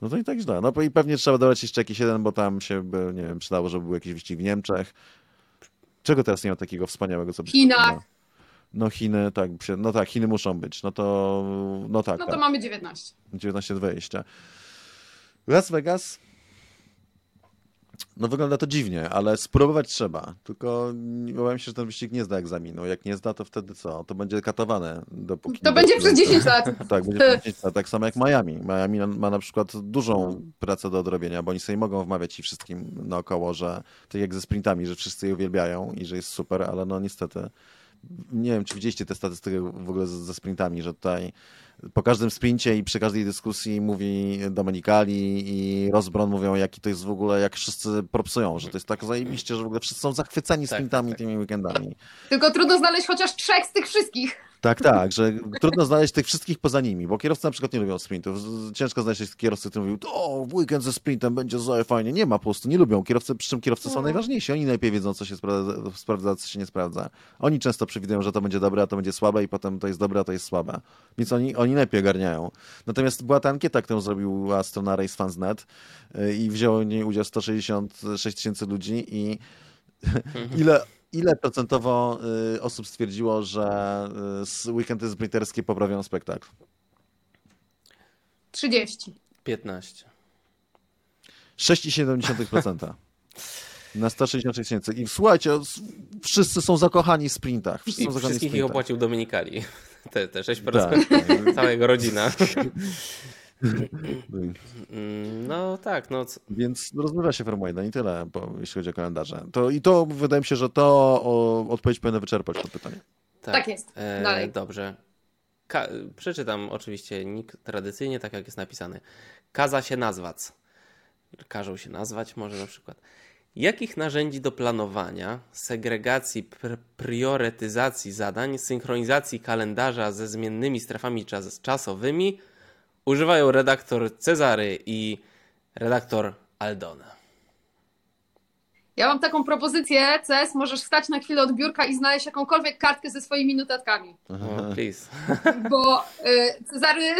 No to i tak źle. No i pewnie trzeba dodać jeszcze jakiś jeden, bo tam się by, nie wiem, przydało, żeby był jakiś wyścig w Niemczech. Czego teraz nie ma takiego wspaniałego, co Chinach. No Chiny, tak, no tak, Chiny muszą być. No to, no tak. No to tak. mamy 19. 19 20. Las Vegas no wygląda to dziwnie, ale spróbować trzeba. Tylko obawiam się, że ten wyścig nie zda egzaminu. Jak nie zda, to wtedy co? To będzie katowane. Dopóki to będzie przez 10 lat. tak, będzie przez 10 lat. Tak samo jak Miami. Miami ma na przykład dużą pracę do odrobienia, bo oni sobie mogą wmawiać i wszystkim naokoło, że tak jak ze sprintami, że wszyscy je uwielbiają i że jest super, ale no niestety nie wiem, czy widzieliście te statystyki w ogóle ze sprintami, że tutaj po każdym sprincie i przy każdej dyskusji mówi Domenikali i Rozbron mówią, jaki to jest w ogóle, jak wszyscy propsują, że to jest tak zajebiście, że w ogóle wszyscy są zachwyceni tak, sprintami tak, tak. tymi weekendami. Tylko trudno znaleźć chociaż trzech z tych wszystkich. Tak, tak, że trudno znaleźć tych wszystkich poza nimi, bo kierowcy na przykład nie lubią sprintów. Ciężko znaleźć kierowcy, którzy mówią, o, weekend ze sprintem będzie za fajnie. Nie ma po prostu, nie lubią. Kierowcy, przy czym kierowcy są no. najważniejsi. Oni najlepiej wiedzą, co się sprawdza, sprawdza, co się nie sprawdza. Oni często przewidują, że to będzie dobre, a to będzie słabe i potem to jest dobre, a to jest słabe. Więc oni, oni najlepiej ogarniają. Natomiast była ta ankieta, którą zrobiła strona RaceFans.net y, i wzięło w niej udział 166 tysięcy ludzi i ile ile procentowo y, osób stwierdziło, że y, weekendy sprinterskie poprawią spektakl? 30. 15. 6,7%. Na 166 tysięcy. I słuchajcie, wszyscy są zakochani w sprintach. Wszyscy I są wszystkich sprintach. ich opłacił Dominikali. Te, te 6%. Tak. Cała jego rodzina. Mm, no tak, no. Więc rozmawia się Formuła 1 i tyle, bo, jeśli chodzi o kalendarze. To, I to wydaje mi się, że to o, odpowiedź powinna wyczerpać to pytanie. Tak, tak jest. E, Dalej. dobrze. Ka przeczytam oczywiście nick tradycyjnie, tak jak jest napisany. Kaza się nazwać. Każą się nazwać może na przykład. Jakich narzędzi do planowania, segregacji, pr priorytetyzacji zadań, synchronizacji kalendarza ze zmiennymi strefami czas czasowymi używają redaktor Cezary i redaktor Aldona. Ja mam taką propozycję, CS, możesz stać na chwilę od biurka i znaleźć jakąkolwiek kartkę ze swoimi notatkami. Oh, please. Bo y, Cezary,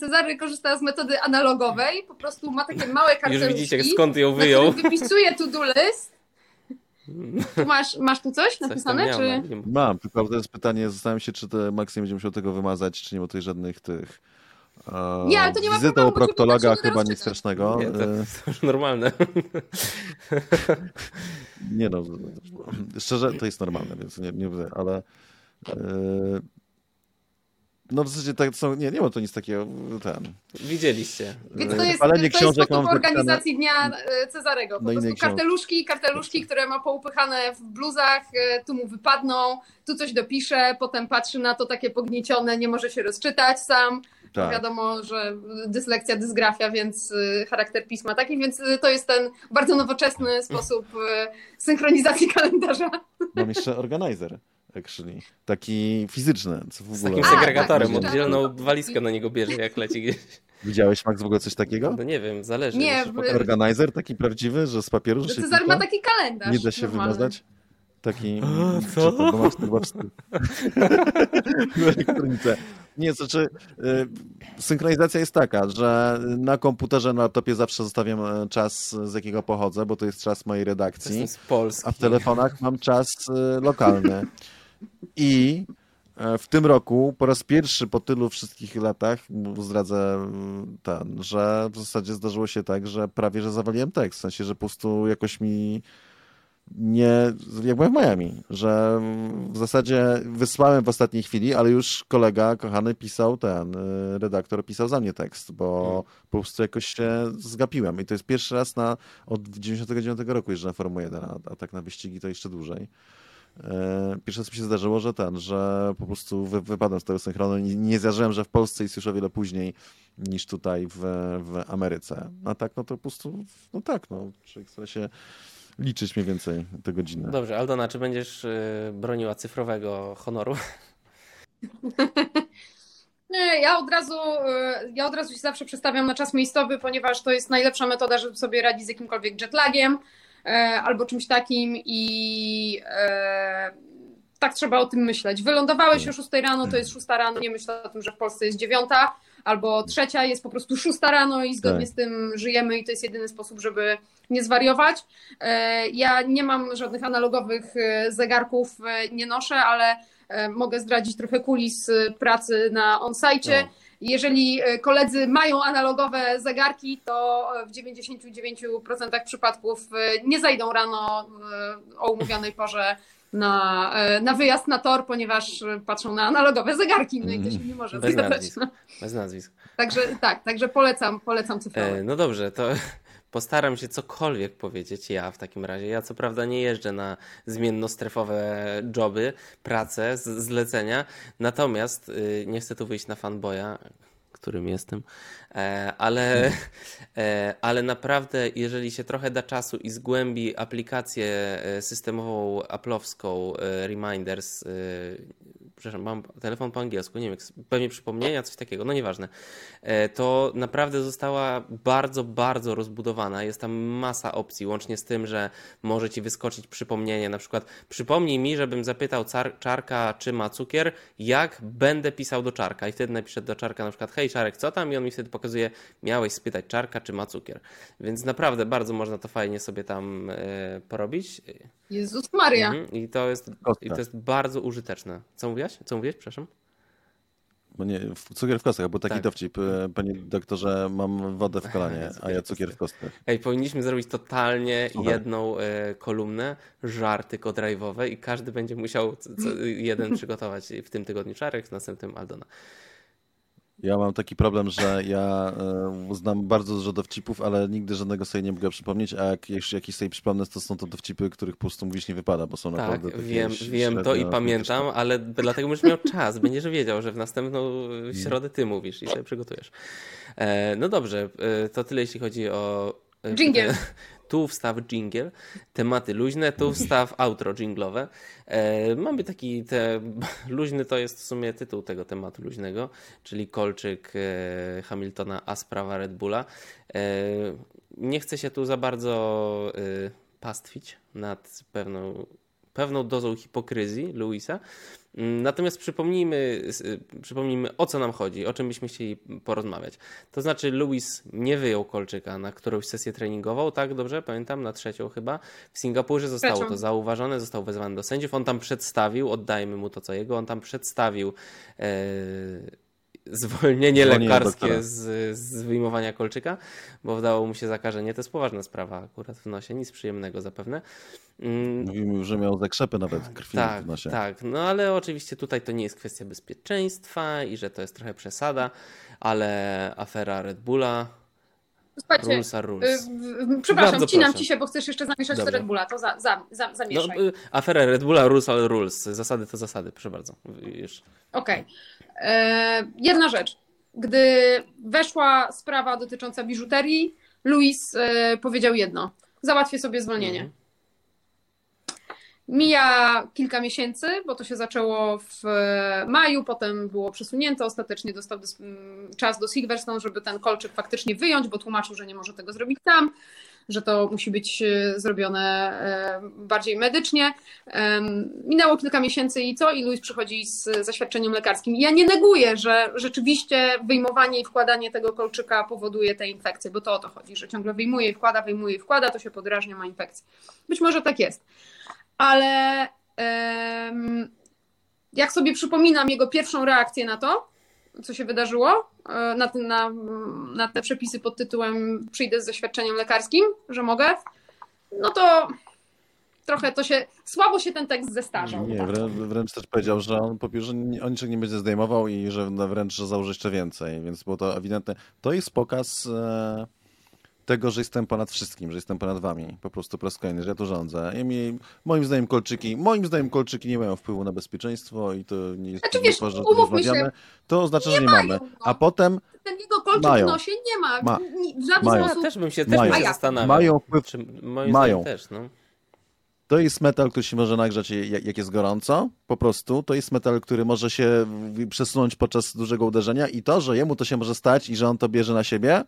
Cezary korzysta z metody analogowej, po prostu ma takie małe kartki. Już widzicie, skąd ją wyjął. Wypisuje to-do list. Tu masz, masz tu coś napisane? Coś czy... Mam, tylko to jest pytanie, zastanawiam się, czy Max nie będzie musiał tego wymazać, czy nie ma tutaj żadnych tych nie, ale to nie ma Wizytą problemu, u proktologa chyba nic strasznego. Nie, to, to już normalne. nie no, szczerze to jest normalne, więc nie, nie ale yy, no w zasadzie tak są, nie, nie ma to nic takiego, ten. Widzieliście. Więc to jest, to jest sposób organizacji Dnia e, Cezarego. Po no prostu karteluszki, karteluszki, które ma poupychane w bluzach, e, tu mu wypadną, tu coś dopisze, potem patrzy na to takie pogniecione, nie może się rozczytać sam. Tak. Wiadomo, że dyslekcja, dysgrafia, więc e, charakter pisma taki, więc to jest ten bardzo nowoczesny sposób synchronizacji kalendarza. Mam jeszcze organizer actually. Taki fizyczny. Co w ogóle... Z takim segregatorem, tak, oddzielną walizkę na niego bierze, jak leci gdzieś. Widziałeś, Max, w ogóle coś takiego? No nie wiem, zależy. Nie, Organizer taki prawdziwy, że z papieru że Cezar ma taki kalendarz. Nie da się normalny. wymazać? Taki... A, co? Bo masz chyba w elektronice. Nie, znaczy y, synchronizacja jest taka, że na komputerze, na laptopie zawsze zostawiam e, czas, z jakiego pochodzę, bo to jest czas mojej redakcji. Z Polski. A w telefonach mam czas y, lokalny. I e, w tym roku po raz pierwszy po tylu wszystkich latach zdradzę ten, że w zasadzie zdarzyło się tak, że prawie że zawaliłem tekst. W sensie, że po prostu jakoś mi nie, jak byłem w Miami, że w zasadzie wysłałem w ostatniej chwili, ale już kolega kochany pisał ten, y, redaktor pisał za mnie tekst, bo hmm. po prostu jakoś się zgapiłem i to jest pierwszy raz na, od 99 roku jeżdżę na Formułę 1, a, a tak na wyścigi to jeszcze dłużej. E, pierwszy raz mi się zdarzyło, że ten, że po prostu wy, wypadłem z tego synchronu i nie zdarzyłem, że w Polsce jest już o wiele później niż tutaj w, w Ameryce. A tak, no to po prostu, no tak, no, człowiek się liczyć mniej więcej te godziny. Dobrze, Aldona, czy będziesz y, broniła cyfrowego honoru? Nie, ja od razu, y, ja od razu się zawsze przestawiam na czas miejscowy, ponieważ to jest najlepsza metoda, żeby sobie radzić z jakimkolwiek jetlagiem e, albo czymś takim i tak trzeba o tym myśleć. Wylądowałeś o 6 rano, to jest 6 rano, nie myśl o tym, że w Polsce jest 9 albo trzecia jest po prostu 6 rano i zgodnie tak. z tym żyjemy i to jest jedyny sposób, żeby nie zwariować. E, ja nie mam żadnych analogowych e, zegarków, e, nie noszę, ale mogę zdradzić trochę kulis pracy na on-site. No. Jeżeli koledzy mają analogowe zegarki, to w 99% przypadków nie zajdą rano o umówionej porze na, na wyjazd na tor, ponieważ patrzą na analogowe zegarki, no i to się nie może Bez nazwisk. Bez nazwisk. Także tak, także polecam, polecam cyfrowe. no dobrze, to Postaram się cokolwiek powiedzieć ja w takim razie. Ja co prawda nie jeżdżę na zmiennostrefowe joby, prace, zlecenia, natomiast yy, nie chcę tu wyjść na fanboya, którym jestem, e, ale, e, ale naprawdę, jeżeli się trochę da czasu i zgłębi aplikację e, systemową aplowską Reminders, przepraszam, mam telefon po angielsku, nie wiem, pewnie przypomnienia, coś takiego, no nieważne, e, to naprawdę została bardzo, bardzo rozbudowana. Jest tam masa opcji, łącznie z tym, że może ci wyskoczyć przypomnienie, na przykład przypomnij mi, żebym zapytał czarka, czy ma cukier, jak będę pisał do czarka i wtedy napiszę do czarka na przykład, hej czarek, co tam? I on mi wtedy pokazuje, miałeś spytać czarka, czy ma cukier. Więc naprawdę bardzo można to fajnie sobie tam e, porobić. Jezus Maria. Mhm. I, to jest, I to jest bardzo użyteczne. Co mówiłaś? Co mówiłeś, przepraszam? Bo nie, cukier w kostkach, bo taki tak. dowcip, e, panie doktorze, mam wodę w kolanie, a ja cukier w kostkach. Ej, powinniśmy zrobić totalnie Słuchaj. jedną e, kolumnę, żarty kodrajwowe i każdy będzie musiał jeden przygotować w tym tygodniu Czarek, w następnym Aldona. Ja mam taki problem, że ja e, znam bardzo dużo dowcipów, ale nigdy żadnego sobie nie mogę przypomnieć, a jak jeszcze jakiś sobie przypomnę, to są to dowcipy, których po prostu mówić nie wypada, bo są tak, naprawdę takie wiem, wiem to i pamiętam, ale dlatego będziesz miał czas, będziesz wiedział, że w następną środę ty mówisz i sobie przygotujesz. E, no dobrze, e, to tyle jeśli chodzi o Jingle tu wstaw jingle, tematy luźne, tu wstaw outro jinglowe. E, mamy taki, te, luźny to jest w sumie tytuł tego tematu luźnego, czyli Kolczyk e, Hamiltona, a sprawa Red Bulla. E, nie chcę się tu za bardzo e, pastwić nad pewną, pewną dozą hipokryzji Luisa, Natomiast przypomnijmy, przypomnijmy, o co nam chodzi, o czym byśmy chcieli porozmawiać. To znaczy, Lewis nie wyjął kolczyka na którąś sesję treningową, tak dobrze pamiętam, na trzecią chyba. W Singapurze zostało to zauważone, został wezwany do sędziów. On tam przedstawił, oddajmy mu to co jego, on tam przedstawił. E, zwolnienie lekarskie z, z wyjmowania kolczyka, bo wdało mu się zakażenie. To jest poważna sprawa akurat w nosie, nic przyjemnego zapewne. Mm. Mówimy, że miał zakrzepy nawet krwi tak, w nosie. Tak, no ale oczywiście tutaj to nie jest kwestia bezpieczeństwa i że to jest trochę przesada, ale afera Red Bulla Słuchajcie, rules are rules. Yy, przepraszam, Bardzo wcinam proszę. ci się, bo chcesz jeszcze zamieszać Dobrze. Red Bulla, to za, za, za, zamieszaj. No, yy, afera Red Bulla, rules are rules. Zasady to zasady, proszę bardzo. Okej. Okay. Yy, jedna rzecz. Gdy weszła sprawa dotycząca biżuterii, Luis yy, powiedział jedno. Załatwię sobie zwolnienie. Mhm. Mija kilka miesięcy, bo to się zaczęło w maju, potem było przesunięte. Ostatecznie dostał czas do Silverstone, żeby ten kolczyk faktycznie wyjąć, bo tłumaczył, że nie może tego zrobić tam, że to musi być e, zrobione e, bardziej medycznie. Minęło kilka miesięcy i co? I Louis przychodzi z zaświadczeniem lekarskim. ja nie neguję, że rzeczywiście wyjmowanie i wkładanie tego kolczyka powoduje te infekcje, bo to o to chodzi, że ciągle wyjmuje i wkłada, wyjmuje i wkłada, to się podrażnia, ma infekcję. Być może tak jest ale jak sobie przypominam jego pierwszą reakcję na to, co się wydarzyło, e, na, na, na te przepisy pod tytułem przyjdę z zaświadczeniem lekarskim, że mogę, no to trochę to się, słabo się ten tekst zestarzał. Nie, wręcz, wręcz też powiedział, że on po pierwsze on niczego nie będzie zdejmował i że wręcz założy jeszcze więcej, więc było to ewidentne. To jest pokaz e, tego, że jestem ponad wszystkim, że jestem ponad wami, po prostu po raz kolejny, że ja to rządzę. I mi, moim zdaniem kolczyki, moim zdaniem kolczyki nie mają wpływu na bezpieczeństwo i to nie jest znaczy, wiesz, umówmy się, to oznacza, że nie mają, mamy. A no. potem ten jego kolczyk mają. w nosie nie ma. ma. W żaden mają. sposób. Ja też bym się, też mają. Bym się zastanawiał. Mają wpływ. Czy, mają. Też, no. To jest metal, który się może nagrzać jak jest gorąco, po prostu. To jest metal, który może się przesunąć podczas dużego uderzenia i to, że jemu to się może stać i że on to bierze na siebie,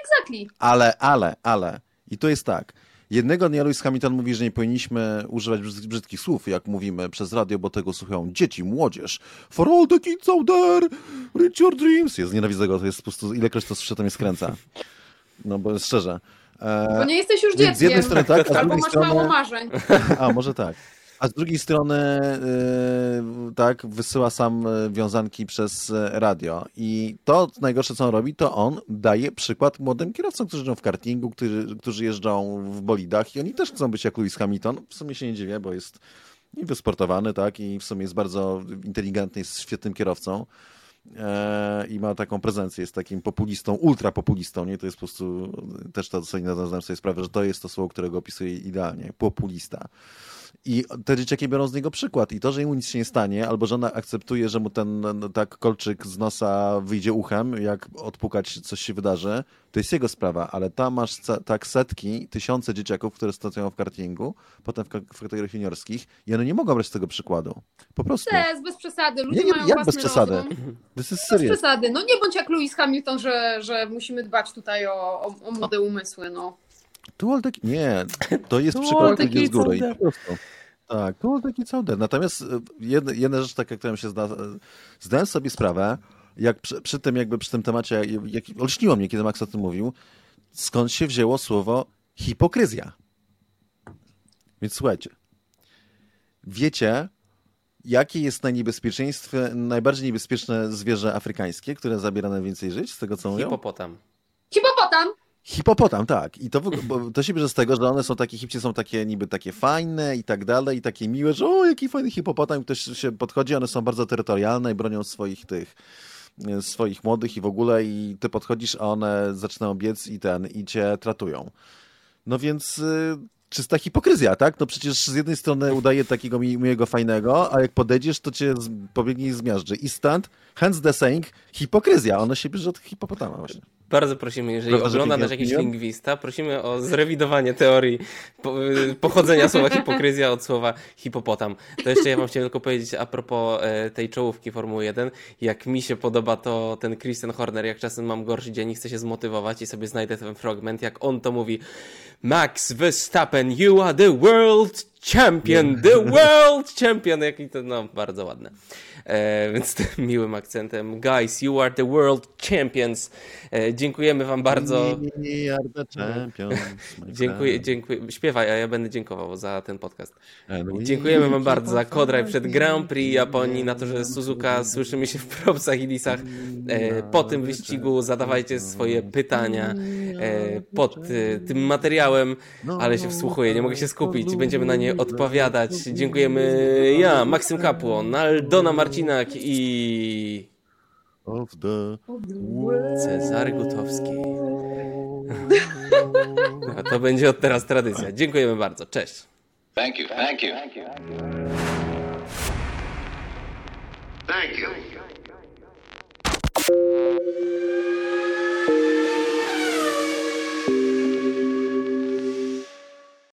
Exactly. Ale, ale, ale. I to jest tak. Jednego dnia Lewis Hamilton mówi, że nie powinniśmy używać brzydkich słów, jak mówimy przez radio, bo tego słuchają dzieci, młodzież. For all the kids out there, reach your dreams. Jest, nienawidzę go, to jest po prostu, ilekroć to słyszę, to mnie skręca. No bo szczerze. E, bo nie jesteś już dzieckiem. Z jednej strony tak, a z drugiej masz strony... mało marzeń. A, może tak. A z drugiej strony, yy, tak, wysyła sam y, wiązanki przez y, radio. I to najgorsze, co on robi, to on daje przykład młodym kierowcom, którzy jeżdżą w kartingu, którzy, którzy jeżdżą w bolidach i oni też chcą być jak Lewis Hamilton. W sumie się nie dziwię, bo jest i wysportowany, tak, i w sumie jest bardzo inteligentny, jest świetnym kierowcą e, i ma taką prezencję, jest takim populistą, ultrapopulistą, nie? To jest po prostu, też to sobie zdałem sobie sprawę, że to jest to słowo, którego opisuje idealnie, populista. I te dzieciaki biorą z niego przykład. I to, że mu nic się nie stanie, albo że ona akceptuje, że mu ten no, tak kolczyk z nosa wyjdzie uchem, jak odpukać coś się wydarzy, to jest jego sprawa, ale tam masz tak setki, tysiące dzieciaków, które stoją w kartingu, potem w, kategoriach juniorskich i one nie mogą brać z tego przykładu. Po prostu. Jest bez przesady. Ludzie nie, nie, mają jak bez przesady? Bez przesady. No nie bądź jak Lewis Hamilton, że, że musimy dbać tutaj o, o, o młode umysły. No. Dual Deck, nie, to jest przykład z góry. I po prostu. Tak, Dual Deck i Sounder. Natomiast e, jedna, jedna rzecz, taka, którą się zda, zdałem sobie sprawę, jak przy, przy, tym jakby przy tym temacie, jak, olśniło mnie, kiedy Max o tym mówił, skąd się wzięło słowo hipokryzja. Więc słuchajcie, wiecie, jakie jest najniebezpieczeństwie, najbardziej niebezpieczne zwierzę afrykańskie, które zabiera najwięcej żyć, z tego co mówią? Hipopotam. Hipopotam! Hipopotam, tak. I to, to się bierze z tego, że one są takie, hipcie są takie niby takie fajne i tak dalej, i takie miłe, że o, jaki fajny hipopotam, ktoś się podchodzi, one są bardzo terytorialne i bronią swoich tych e, swoich młodych i w ogóle i ty podchodzisz, a one zaczynają biec i ten, i cię tratują. No więc y, czysta hipokryzja, tak? No przecież z jednej strony udaje takiego miłego, fajnego, a jak podejdziesz, to cię pobiegnie i zmiażdży. I stąd, hence the saying, hipokryzja. Ono się bierze od hipopotama właśnie. Bardzo prosimy, jeżeli Prawda, ogląda nas jakiś lingwista, prosimy o zrewidowanie teorii y, pochodzenia słowa hipokryzja od słowa hipopotam. To jeszcze ja wam chciałem tylko powiedzieć a propos e, tej czołówki Formuły 1. Jak mi się podoba to ten Christian Horner, jak czasem mam gorszy dzień i chcę się zmotywować i sobie znajdę ten fragment, jak on to mówi Max Verstappen, you are the world champion, the world champion. Jaki to, no, bardzo ładne. E, więc tym miłym akcentem. Guys, you are the world champions. E, dziękujemy wam bardzo. We are the champions, Dziękuję, dziękuję. Śpiewaj, a ja będę dziękował za ten podcast. Dziękujemy wam bardzo za Kodrive przed. Grand Prix Japonii, na to, że Suzuka słyszymy się w propsach i lisach. E, Po tym wyścigu zadawajcie swoje pytania e, pod e, tym materiałem, ale się wsłuchuję, nie mogę się skupić, będziemy na nie odpowiadać. Dziękujemy ja, Maksym Kapłon, Aldona Marcinak i Of the Cezary Gutowski. No, To będzie od teraz tradycja. Dziękujemy bardzo, cześć. Thank you. Thank you. Thank you.